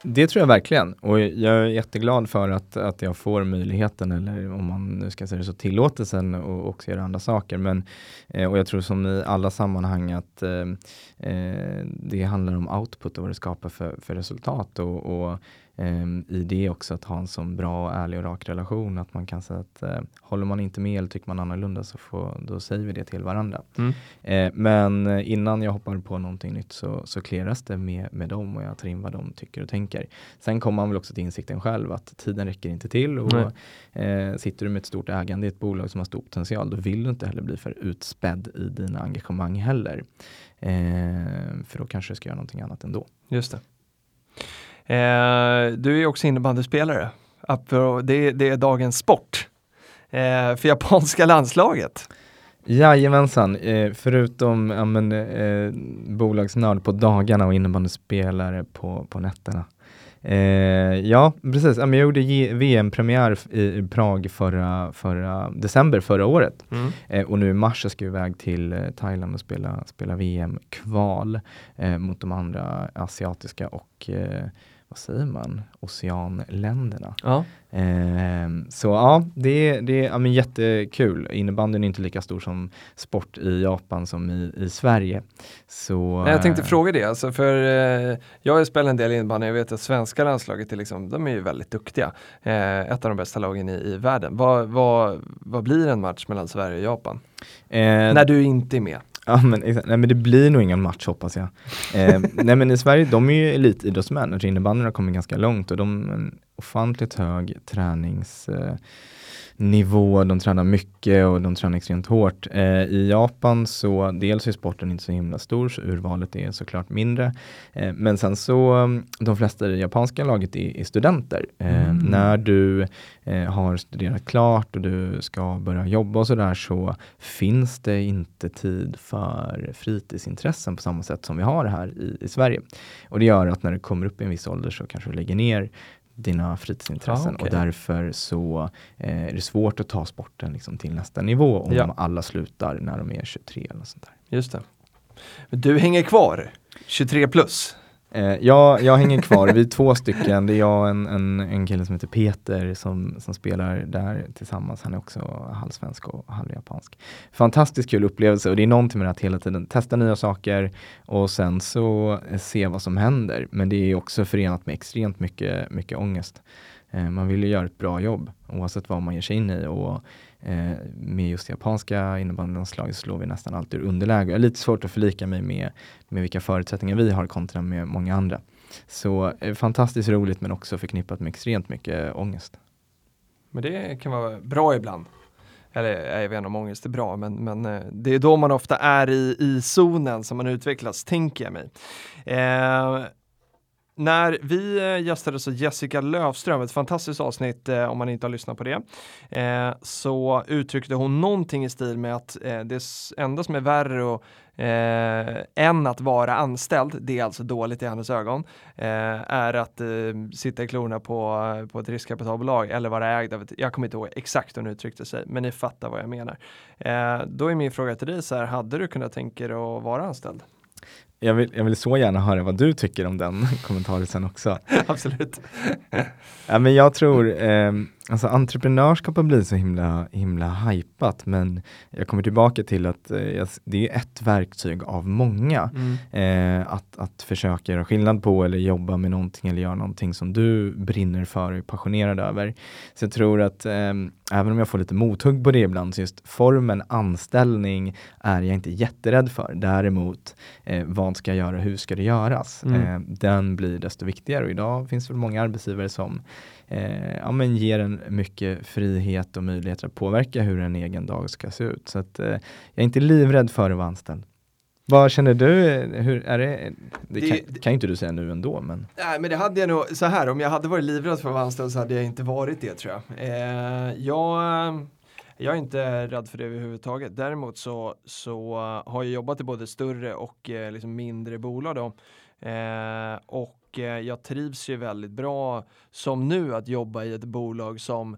[SPEAKER 2] Det tror jag verkligen och jag är jätteglad för att, att jag får möjligheten eller om man nu ska säga det så tillåtelsen och också göra andra saker. Men, eh, och jag tror som i alla sammanhang att eh, eh det handlar om output och vad det skapar för, för resultat och, och i det också att ha en så bra, ärlig och rak relation. Att man kan säga att uh, håller man inte med eller tycker man annorlunda så får, då säger vi det till varandra. Mm. Uh, men uh, innan jag hoppar på någonting nytt så, så kleras det med, med dem och jag tar in vad de tycker och tänker. Sen kommer man väl också till insikten själv att tiden räcker inte till och eh, sitter du med ett stort ägande i ett bolag som har stor potential då vill du inte heller bli för utspädd i dina engagemang heller. för då kanske du ska göra någonting annat ändå.
[SPEAKER 1] Just det. Eh, du är också innebandyspelare. Det, det är dagens sport. Eh, för japanska landslaget.
[SPEAKER 2] Jajamensan, eh, förutom ja, men, eh, bolagsnörd på dagarna och innebandyspelare på, på nätterna. Eh, ja, precis. Jag gjorde VM-premiär i Prag förra, förra december förra året. Mm. Eh, och nu i mars ska jag iväg till eh, Thailand och spela, spela VM-kval eh, mot de andra asiatiska och eh, vad säger man, oceanländerna. Ja. Eh, så ja, det, det är ja, men jättekul. Innebandyn är inte lika stor som sport i Japan som i, i Sverige. Så,
[SPEAKER 1] jag tänkte eh, fråga det, alltså för eh, jag har spelat en del innebandy, jag vet att svenska landslaget är, liksom, de är ju väldigt duktiga. Eh, ett av de bästa lagen i, i världen. Vad, vad, vad blir en match mellan Sverige och Japan? Eh, När du inte är med?
[SPEAKER 2] Ja men, nej, men det blir nog ingen match hoppas jag. Eh, nej men i Sverige, de är ju elitidrottsmän och innebandyn har kommit ganska långt och de har en ofantligt hög tränings eh, nivå, de tränar mycket och de tränar extremt hårt. Eh, I Japan så dels är sporten inte så himla stor så urvalet är såklart mindre. Eh, men sen så de flesta i det japanska laget är, är studenter. Eh, mm. När du eh, har studerat klart och du ska börja jobba och sådär så finns det inte tid för fritidsintressen på samma sätt som vi har här i, i Sverige. Och det gör att när du kommer upp i en viss ålder så kanske du lägger ner dina fritidsintressen ah, okay. och därför så eh, är det svårt att ta sporten liksom till nästa nivå om ja. alla slutar när de är 23 eller sånt där.
[SPEAKER 1] Just det. Men du hänger kvar 23 plus?
[SPEAKER 2] Eh, jag, jag hänger kvar, vi är två stycken. Det är jag och en, en, en kille som heter Peter som, som spelar där tillsammans. Han är också halvsvensk och halvjapansk. Fantastiskt kul upplevelse och det är någonting med att hela tiden testa nya saker och sen så se vad som händer. Men det är också förenat med extremt mycket, mycket ångest. Eh, man vill ju göra ett bra jobb oavsett vad man ger sig in i. Och eh, med just japanska innebandylandslaget slår vi nästan alltid ur underläge. Jag har lite svårt att förlika mig med, med vilka förutsättningar vi har kontra med många andra. Så eh, fantastiskt roligt men också förknippat med extremt mycket ångest.
[SPEAKER 1] Men det kan vara bra ibland. Eller jag vet inte om ångest är bra, men, men eh, det är då man ofta är i, i zonen som man utvecklas, tänker jag mig. Eh, när vi eh, gästades av Jessica Löfström, ett fantastiskt avsnitt eh, om man inte har lyssnat på det, eh, så uttryckte hon någonting i stil med att det enda som är värre och, eh, än att vara anställd, det är alltså dåligt i hennes ögon, eh, är att sitta i klorna på, på ett riskkapitalbolag eller vara ägd av ett, jag kommer inte ihåg exakt hur hon uttryckte sig, men ni fattar vad jag menar. då är min fråga till dig så här, hade du kunnat tänka dig att vara anställd?
[SPEAKER 2] Jag vill, jag vill så gärna höra vad du tycker om den kommentaren sen också.
[SPEAKER 1] Absolut.
[SPEAKER 2] ja, men jag tror, eh, alltså entreprenörskap har blivit så himla, himla hypat, men jag kommer tillbaka till att eh, det är ett verktyg av många. Mm. Eh, att, att försöka göra skillnad på eller jobba med någonting eller göra någonting som du brinner för och är passionerad över. Så jag tror att eh, även om jag får lite mothugg på det ibland, så just formen anställning är jag inte jätterädd för. Däremot, eh, vad ska jag göra, hur ska det göras? Mm. Eh, den blir desto viktigare och idag finns det många arbetsgivare som eh, ja, men ger en mycket frihet och möjligheter att påverka hur en egen dag ska se ut. Så att, eh, jag är inte livrädd för att vara anställd. Vad känner du? Hur är det? Det, kan, det kan inte du säga nu ändå. Men...
[SPEAKER 1] Nej, men det hade jag nog, så här, om jag hade varit livrädd för att vara anställd så hade jag inte varit det tror jag. Eh, jag, jag är inte rädd för det överhuvudtaget. Däremot så, så har jag jobbat i både större och eh, liksom mindre bolag då. Eh, och och eh, jag trivs ju väldigt bra som nu att jobba i ett bolag som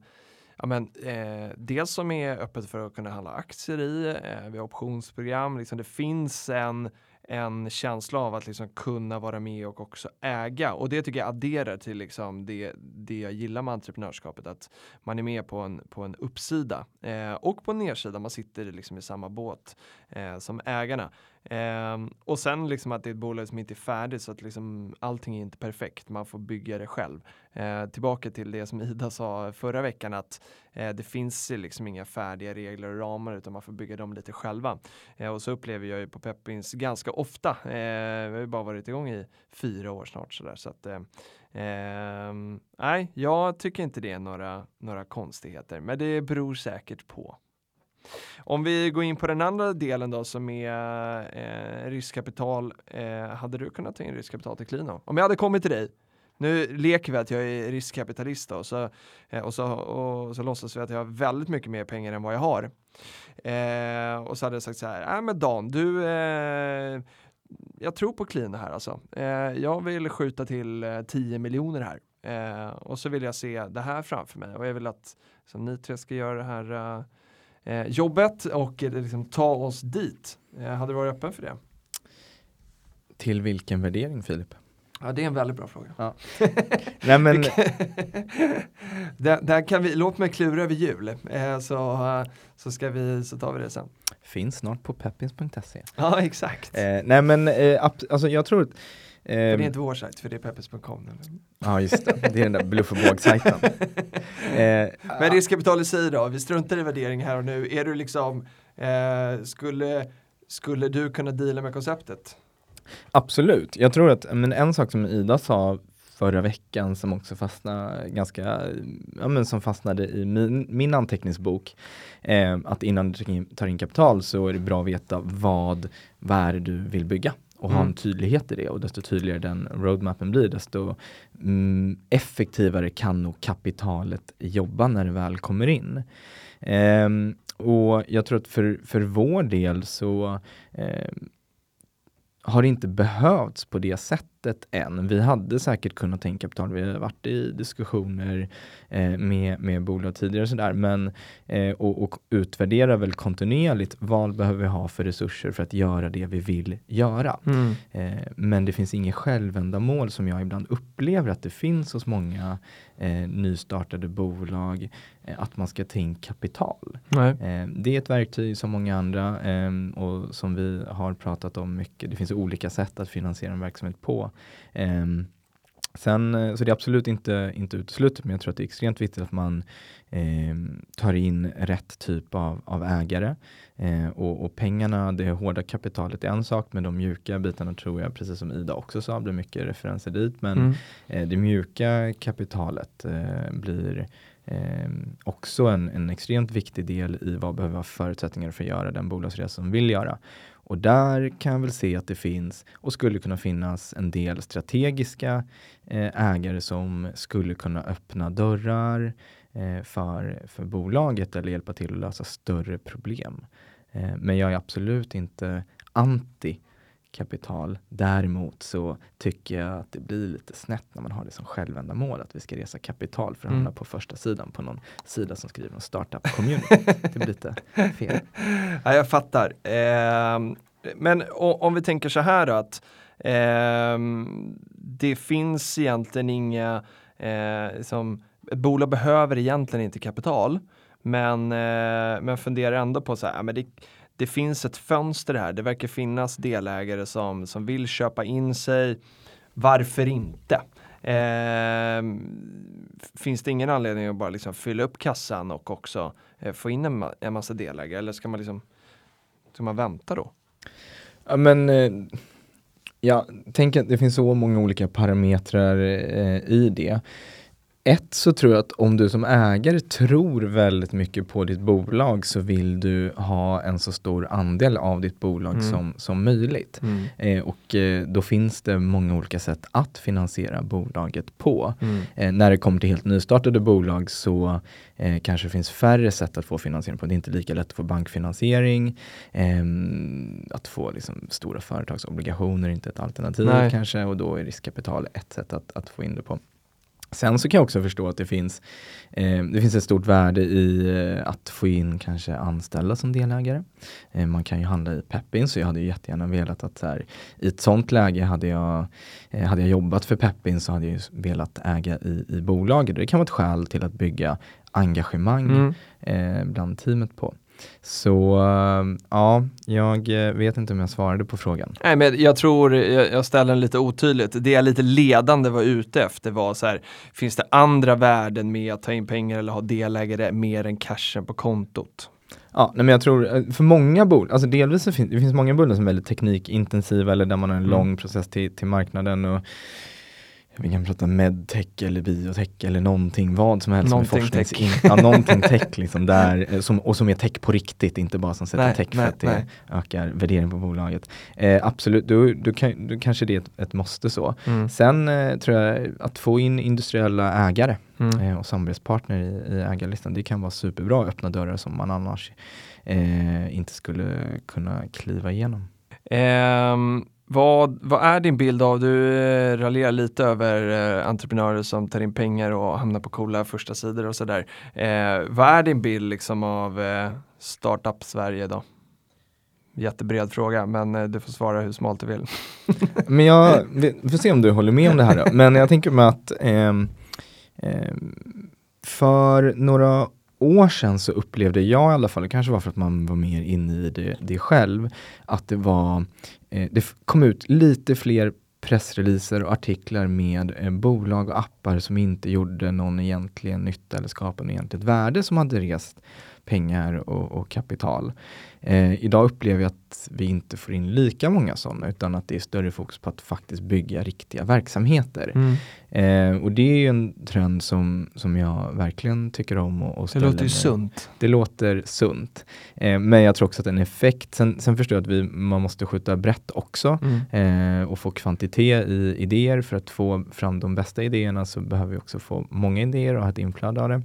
[SPEAKER 1] ja, men, eh, dels som är öppet för att kunna handla aktier i, eh, vi har optionsprogram, liksom det finns en en känsla av att liksom kunna vara med och också äga. Och det tycker jag adderar till liksom det, det jag gillar med entreprenörskapet. Att man är med på en, på en uppsida eh, och på en nedsida. Man sitter liksom i samma båt eh, som ägarna. Eh, och sen liksom att det är ett bolag som inte är färdigt så att liksom allting är inte perfekt. Man får bygga det själv. Eh, tillbaka till det som Ida sa förra veckan att eh, det finns liksom inga färdiga regler och ramar utan man får bygga dem lite själva. Eh, och så upplever jag ju på Peppins ganska ofta. Eh, vi har ju bara varit igång i fyra år snart sådär. Så att, eh, ehm, nej, jag tycker inte det är några, några konstigheter, men det beror säkert på. Om vi går in på den andra delen då som är eh, riskkapital. Eh, hade du kunnat ta in riskkapital till Klino? Om jag hade kommit till dig, nu leker vi att jag är riskkapitalist då, så, eh, och, så, och så låtsas vi att jag har väldigt mycket mer pengar än vad jag har. Eh, och så hade jag sagt så här, äh, men Dan, du, eh, jag tror på Klino här alltså. Eh, jag vill skjuta till eh, 10 miljoner här. Eh, och så vill jag se det här framför mig och jag vill att så ni tre ska göra det här eh, eh, jobbet och eh, liksom, ta oss dit. Eh, hade du varit öppen för det?
[SPEAKER 2] Till vilken värdering Filip?
[SPEAKER 1] Ja, det är en väldigt bra fråga.
[SPEAKER 2] Ja. Nej, men...
[SPEAKER 1] där, där, kan vi, låt mig klura över jul, eh, så, så, ska vi, så tar vi det sen.
[SPEAKER 2] Finns snart på peppins.se.
[SPEAKER 1] Ja, exakt.
[SPEAKER 2] Eh, nej men, eh, alltså jag tror
[SPEAKER 1] för det är inte vår sajt, för det är peppers.com.
[SPEAKER 2] Ja just det, det är den där bluff och båg-sajten.
[SPEAKER 1] eh, Men riskkapital i sig då, vi struntar i värdering här och nu. Är du liksom, eh, skulle, skulle du kunna deala med konceptet?
[SPEAKER 2] Absolut, jag tror att men en sak som Ida sa förra veckan som också fastnade ganska, ja men som fastnade i min, min anteckningsbok. Eh, att innan du tar in kapital så är det bra att veta vad, vad är det du vill bygga och mm. ha en mm. tydlighet i det och desto tydligare den roadmappen blir desto mm, effektivare kan nog kapitalet jobba när det väl kommer in. Um, och jag tror att för, för vår del så um, har inte behövts på det sättet än. Vi hade säkert kunnat tänka kapital. Vi har varit i diskussioner eh, med, med bolag tidigare och sådär, men eh, och, och utvärdera väl kontinuerligt vad behöver vi ha för resurser för att göra det vi vill göra. Mm. Eh, men det finns inget självändamål som jag ibland upplever att det finns hos många eh, nystartade bolag eh, att man ska ta in kapital. Eh, det är ett verktyg som många andra och som vi har pratat om mycket. Det finns olika sätt att finansiera en verksamhet på. Ehm, sen, eh, så det är absolut inte, inte uteslutet, men jag tror att det är extremt viktigt att man eh, tar in rätt typ av, av ägare. Eh, och, och, pengarna, det hårda kapitalet är en sak, men de mjuka bitarna tror jag, precis som Ida också sa, blir mycket referenser dit. Men mm. eh, det mjuka kapitalet eh, blir eh, också en, en extremt viktig del i vad behöver ha förutsättningar för att göra den bolagsresa som vill göra. Och där kan jag väl se att det finns och skulle kunna finnas en del strategiska eh, ägare som skulle kunna öppna dörrar eh, för, för bolaget eller hjälpa till att lösa större problem. Eh, men jag är absolut inte anti kapital. Däremot så tycker jag att det blir lite snett när man har det som självändamål att vi ska resa kapital för att hamna mm. på första sidan på någon sida som skriver om startup community. det blir lite fel.
[SPEAKER 1] Ja, jag fattar. Eh, men om vi tänker så här då att eh, det finns egentligen inga, eh, som, ett bolag behöver egentligen inte kapital. Men, eh, men funderar ändå på så här, men det, det finns ett fönster här. Det verkar finnas delägare som, som vill köpa in sig. Varför inte? Eh, finns det ingen anledning att bara liksom fylla upp kassan och också eh, få in en, en massa delägare? Eller ska man, liksom, ska man vänta då?
[SPEAKER 2] Ja, men eh, jag tänker att det finns så många olika parametrar eh, i det. Ett så tror jag att om du som ägare tror väldigt mycket på ditt bolag så vill du ha en så stor andel av ditt bolag mm. som, som möjligt. Mm. Eh, och eh, då finns det många olika sätt att finansiera bolaget på. Mm. Eh, när det kommer till helt nystartade bolag så eh, kanske det finns färre sätt att få finansiering på. Det är inte lika lätt att få bankfinansiering. Ehm, att få liksom, stora företagsobligationer är inte ett alternativ Nej. kanske och då är riskkapital ett sätt att, att få in det på. Sen så kan jag också förstå att det finns, eh, det finns ett stort värde i eh, att få in kanske anställda som delägare. Eh, man kan ju handla i Peppin så jag hade jättegärna velat att så här, i ett sånt läge hade jag, eh, hade jag jobbat för Peppin så hade jag velat äga i, i bolaget. Det kan vara ett skäl till att bygga engagemang mm. Eh, bland teamet på. Så uh, ja, jag eh, vet inte om jag svarade på frågan.
[SPEAKER 1] Nej, men jag tror jag, jag ställer den lite otydligt. Det jag lite ledande var ute efter var så här, finns det andra värden med att ta in pengar eller ha delägare mer än cashen på kontot?
[SPEAKER 2] Ja, nej men jag tror eh, för många bolag, alltså delvis så finns det finns många bolag som är väldigt teknikintensiva eller där man har en mm. lång process till, till marknaden och vi kan prata medtech eller biotech eller någonting, vad som helst
[SPEAKER 1] någonting
[SPEAKER 2] med forsknings... Tech. ja, någonting tech liksom där, eh, som, och som är tech på riktigt, inte bara som sätter nej, tech för att det nej. ökar värdering på bolaget. Eh, absolut, du, du, kan, du kanske det är ett, ett måste så. Mm. Sen eh, tror jag att få in industriella ägare mm. eh, och samarbetspartner i, i ägarlistan, det kan vara superbra, öppna dörrar som man annars eh, inte skulle kunna kliva igenom.
[SPEAKER 1] Um vad, vad är din bild av, du eh, raljerar lite över eh, entreprenörer som tar in pengar och hamnar på coola första sidor och sådär. Eh, vad är din bild liksom av eh, startup Sverige då? Jättebred fråga, men eh, du får svara hur smalt du vill.
[SPEAKER 2] men jag, vi får se om du håller med om det här då. Men jag tänker mig att eh, för några år sedan så upplevde jag i alla fall, det kanske var för att man var mer inne i det, det själv, att det var, eh, det kom ut lite fler pressreleaser och artiklar med eh, bolag och appar som inte gjorde någon egentlig nytta eller skapade något egentligt värde som hade rest pengar och, och kapital. Eh, idag upplever jag att vi inte får in lika många sådana utan att det är större fokus på att faktiskt bygga riktiga verksamheter. Mm. Eh, och det är en trend som, som jag verkligen tycker om. Och, och
[SPEAKER 1] det låter ju sunt.
[SPEAKER 2] Det låter sunt. Eh, men jag tror också att en effekt, sen, sen förstår jag att vi, man måste skjuta brett också mm. eh, och få kvantitet i idéer. För att få fram de bästa idéerna så behöver vi också få många idéer och ha ett inflöde av det.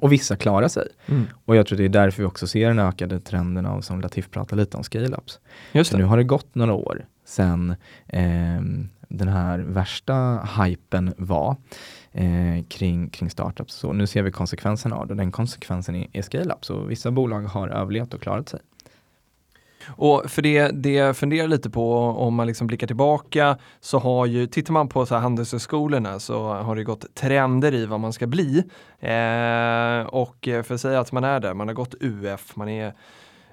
[SPEAKER 2] Och vissa klarar sig. Mm. Och jag tror det är därför vi också ser den ökade trenden av, som Latif pratade lite om, scale-ups. Nu har det gått några år sedan eh, den här värsta hypen var eh, kring, kring startups. Så nu ser vi konsekvenserna av det. Den konsekvensen är, är scale-ups och vissa bolag har överlevt och klarat sig.
[SPEAKER 1] Och för det, det jag funderar lite på om man liksom blickar tillbaka så har ju, tittar man på så här handelshögskolorna så har det gått trender i vad man ska bli. Eh, och för att säga att man är där, man har gått UF, man är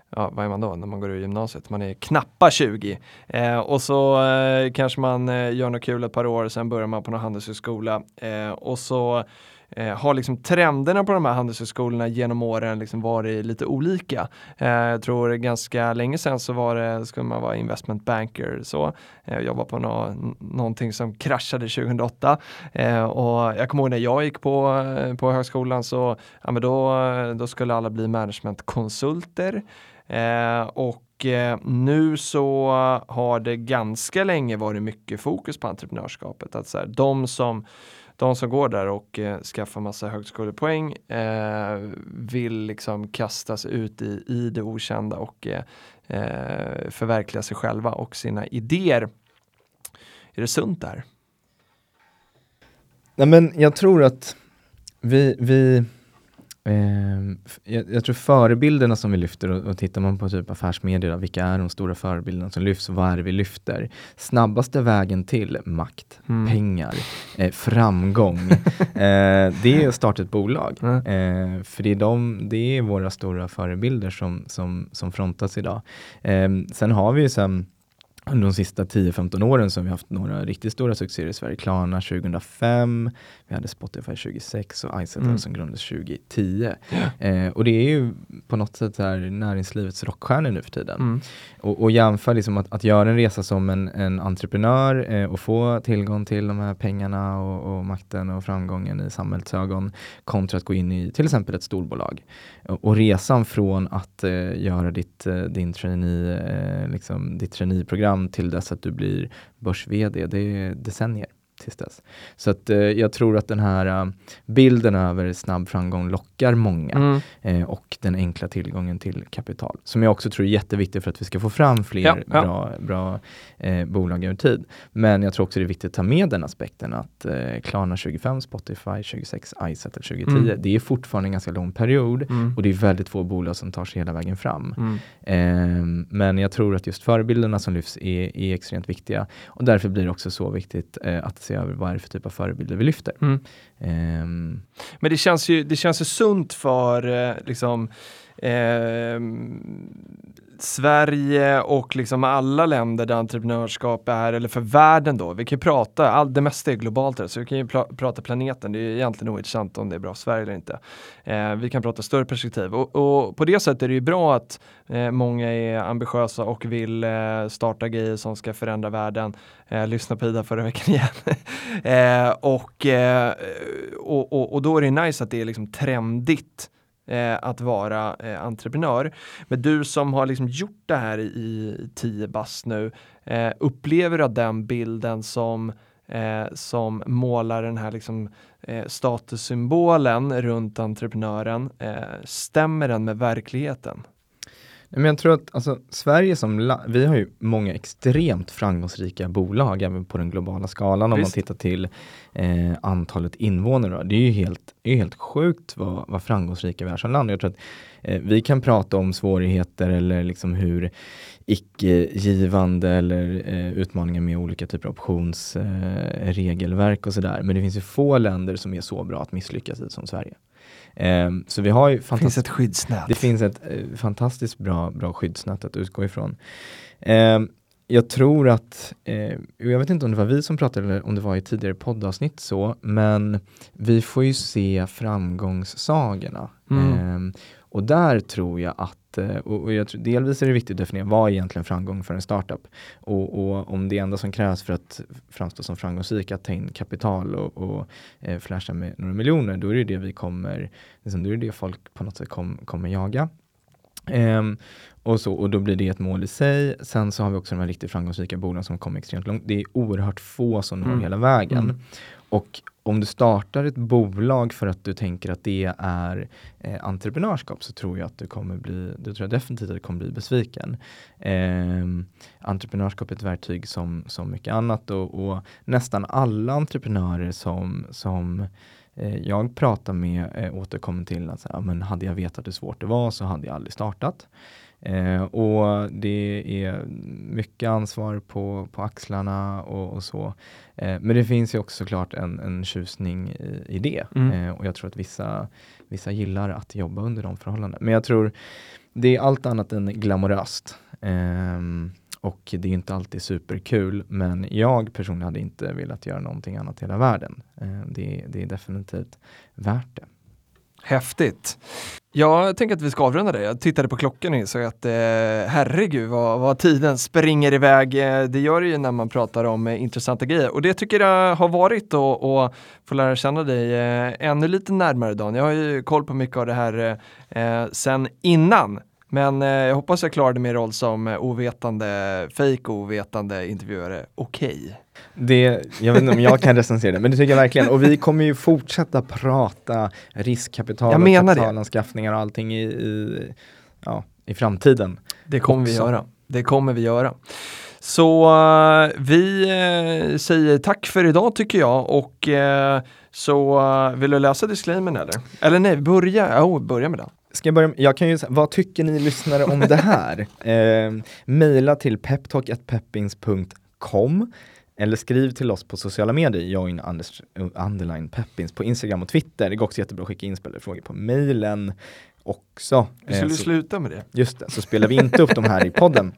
[SPEAKER 1] ja, vad är man då när man går ur gymnasiet? Man är knappa 20. Eh, och så eh, kanske man eh, gör något kul ett par år, sen börjar man på någon handelshögskola eh, och så eh, har liksom trenderna på de här handelshögskolorna genom åren liksom varit lite olika. Eh, jag tror ganska länge sedan så var det, skulle man vara investment banker så, eh, jobba på nå, någonting som kraschade 2008 eh, och jag kommer ihåg när jag gick på, eh, på högskolan så, ja men då, då skulle alla bli managementkonsulter Eh, och och nu så har det ganska länge varit mycket fokus på entreprenörskapet. Att så här, de, som, de som går där och eh, skaffar massa högskolepoäng eh, vill liksom kastas ut i, i det okända och eh, eh förverkliga sig själva och sina idéer. Är det sunt där?
[SPEAKER 2] Nej men jag tror att vi, vi jag, jag, tror förebilderna som vi lyfter och, och tittar man på typ affärsmedier, vilka är de stora förebilderna som lyfts och vad är det vi lyfter? Snabbaste vägen till makt, mm. pengar, eh, framgång, eh, det är att starta ett bolag. Mm. Eh, för det är, de, det är våra stora förebilder som, som, som frontas idag. Eh, sen har vi ju sen under de sista 10-15 åren så har vi haft några riktigt stora succéer i Sverige. Klarna 2005, vi hade Spotify 2006 och iSettle mm. som grundades 2010. Yeah. Eh, och det är ju på något sätt här näringslivets rockstjärnor nu för tiden. Mm. Och, och jämför liksom att, att göra en resa som en, en entreprenör eh, och få tillgång till de här pengarna och, och, makten och framgången i samhällets ögon kontra att gå in i till exempel ett storbolag. Och, och resan från att eh, göra ditt, eh, din trainee, eh, liksom, ditt traineeprogram till dess att du blir börs-VD, det är decennier tills dess. Så att, eh, jag tror att den här uh, bilden över snabb framgång lockar många mm. eh, och den enkla tillgången till kapital som jag också tror är jätteviktigt för att vi ska få fram fler ja, ja. bra, bra eh, bolag över tid. Men jag tror också det är viktigt att ta med den aspekten att eh, Klarna 25, Spotify 26, iSettle 2010, mm. det är fortfarande en ganska lång period mm. och det är väldigt få bolag som tar sig hela vägen fram. Mm. Eh, men jag tror att just förebilderna som lyfts är, är extremt viktiga och därför blir det också så viktigt eh, att se över vad är det för typ av förebilder vi lyfter. Mm. Um.
[SPEAKER 1] Men det känns ju, det känns ju sunt för eh, liksom eh, Sverige och liksom alla länder där entreprenörskap är, eller för världen då, vi kan ju prata, all, det mesta är globalt här, så vi kan ju prata planeten, det är egentligen ointressant om det är bra för Sverige eller inte. Eh, vi kan prata större perspektiv och, och, på det sättet är det ju bra att eh, många är ambitiösa och vill eh, starta grejer som ska förändra världen. Eh, lyssna på Ida förra veckan igen. Eh, och, eh, och, och, och då är det nice att det är liksom trendigt eh, att vara eh, entreprenör. Men du som har liksom gjort det här i tio bast nu, eh, upplever du att den bilden som eh, som målar den här liksom, eh, statussymbolen runt entreprenören, eh, stämmer den med verkligheten?
[SPEAKER 2] Men jag tror att alltså, Sverige som vi har ju många extremt framgångsrika bolag även på den globala skalan Visst. om man tittar till eh, antalet invånare. Det är ju helt, är helt sjukt vad, vad framgångsrika vi är som land. Jag tror att eh, vi kan prata om svårigheter eller liksom hur icke-givande eller eh, utmaningar med olika typer av optionsregelverk och sådär. Men det finns ju få länder som är så bra att misslyckas i som Sverige. Um, så vi har ju
[SPEAKER 1] det finns ett skyddsnät.
[SPEAKER 2] Det finns ett uh, fantastiskt bra, bra skyddsnät att utgå ifrån. Um, jag tror att, eh, jag vet inte om det var vi som pratade eller om det var i tidigare poddavsnitt så, men vi får ju se framgångssagorna. Mm. Eh, och där tror jag att, eh, och jag tror, delvis är det viktigt att definiera vad är egentligen framgång för en startup? Och, och om det enda som krävs för att framstå som framgångsrik att ta in kapital och, och eh, flasha med några miljoner, då är det det vi kommer, liksom, då är det det folk på något sätt kom, kommer jaga. Um, och, så, och då blir det ett mål i sig. Sen så har vi också de här riktigt framgångsrika bolagen som kommer extremt långt. Det är oerhört få som når mm. hela vägen. Mm. Och om du startar ett bolag för att du tänker att det är eh, entreprenörskap så tror jag att du kommer bli, du tror jag definitivt att du kommer bli besviken. Eh, entreprenörskap är ett verktyg som, som mycket annat och, och nästan alla entreprenörer som, som jag pratar med eh, återkommer till att ja, men hade jag vetat hur svårt det var så hade jag aldrig startat. Eh, och det är mycket ansvar på, på axlarna och, och så. Eh, men det finns ju också såklart en, en tjusning i, i det. Mm. Eh, och jag tror att vissa, vissa gillar att jobba under de förhållandena. Men jag tror det är allt annat än glamoröst. Och det är inte alltid superkul, men jag personligen hade inte velat göra någonting annat i hela världen. Eh, det, det är definitivt värt det.
[SPEAKER 1] Häftigt. Jag tänker att vi ska avrunda det. Jag tittade på klockan och insåg att eh, herregud vad, vad, tiden springer iväg. Eh, det gör det ju när man pratar om eh, intressanta grejer och det tycker jag har varit att få lära känna dig eh, ännu lite närmare Dan. Jag har ju koll på mycket av det här eh, sen innan men eh, jag hoppas jag klarade min roll som eh, ovetande, fake ovetande intervjuare okej. Okay.
[SPEAKER 2] Det, jag vet inte om jag kan recensera det, men det tycker jag verkligen. Och vi kommer ju fortsätta prata riskkapital
[SPEAKER 1] jag
[SPEAKER 2] och kapitalanskaffningar och allting i, i, ja, i framtiden.
[SPEAKER 1] Det kommer också. vi göra. Det kommer vi göra. Så uh, vi uh, säger tack för idag tycker jag och uh, så vill du läsa disclaimern eller? Eller nej, börja, oh, börja med den.
[SPEAKER 2] Ska jag börja med, jag kan ju vad tycker ni lyssnare om det här? eh, maila till peptalk.peppins.com eller skriv till oss på sociala medier, join underline peppins på Instagram och Twitter. Det går också jättebra att skicka inspelade frågor på mailen också.
[SPEAKER 1] Vi skulle eh, så, sluta med det.
[SPEAKER 2] Just det, så spelar vi inte upp de här i podden.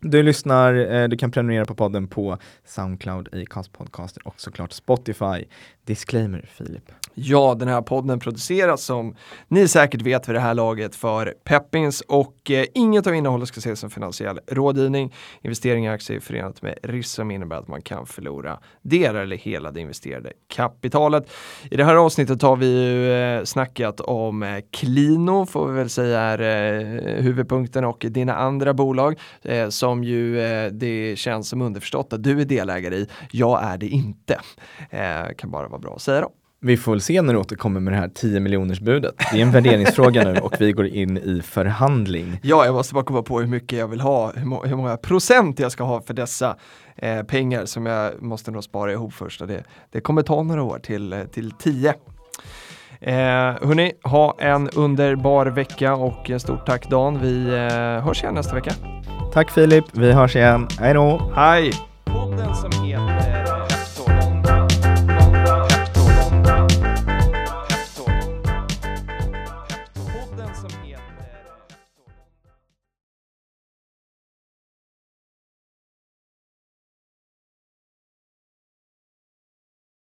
[SPEAKER 2] Du lyssnar, eh, du kan prenumerera på podden på Soundcloud, Acast Podcaster och såklart Spotify. Disclaimer Filip.
[SPEAKER 1] Ja, den här podden produceras som ni säkert vet vid det här laget för Peppins och eh, inget av innehållet ska ses som finansiell rådgivning. Investeringar i aktier är förenat med risk som innebär att man kan förlora delar eller hela det investerade kapitalet. I det här avsnittet har vi ju eh, snackat om eh, Klino får vi väl säga är eh, huvudpunkten och dina andra bolag eh, som ju eh, det känns som underförstått att du är delägare i. Jag är det inte. Eh, kan bara vara bra att säga då.
[SPEAKER 2] Vi får väl se när du återkommer med det här 10 miljoners budet. Det är en värderingsfråga nu och vi går in i förhandling.
[SPEAKER 1] Ja, jag måste bara komma på hur mycket jag vill ha, hur, må hur många procent jag ska ha för dessa eh, pengar som jag måste nog spara ihop först. Det, det kommer ta några år till, eh, till 10. Eh, hörni, ha en underbar vecka och stort tack Dan. Vi eh, hörs igen nästa vecka.
[SPEAKER 2] Tack Filip, vi hörs igen. Hej då!
[SPEAKER 1] Hej!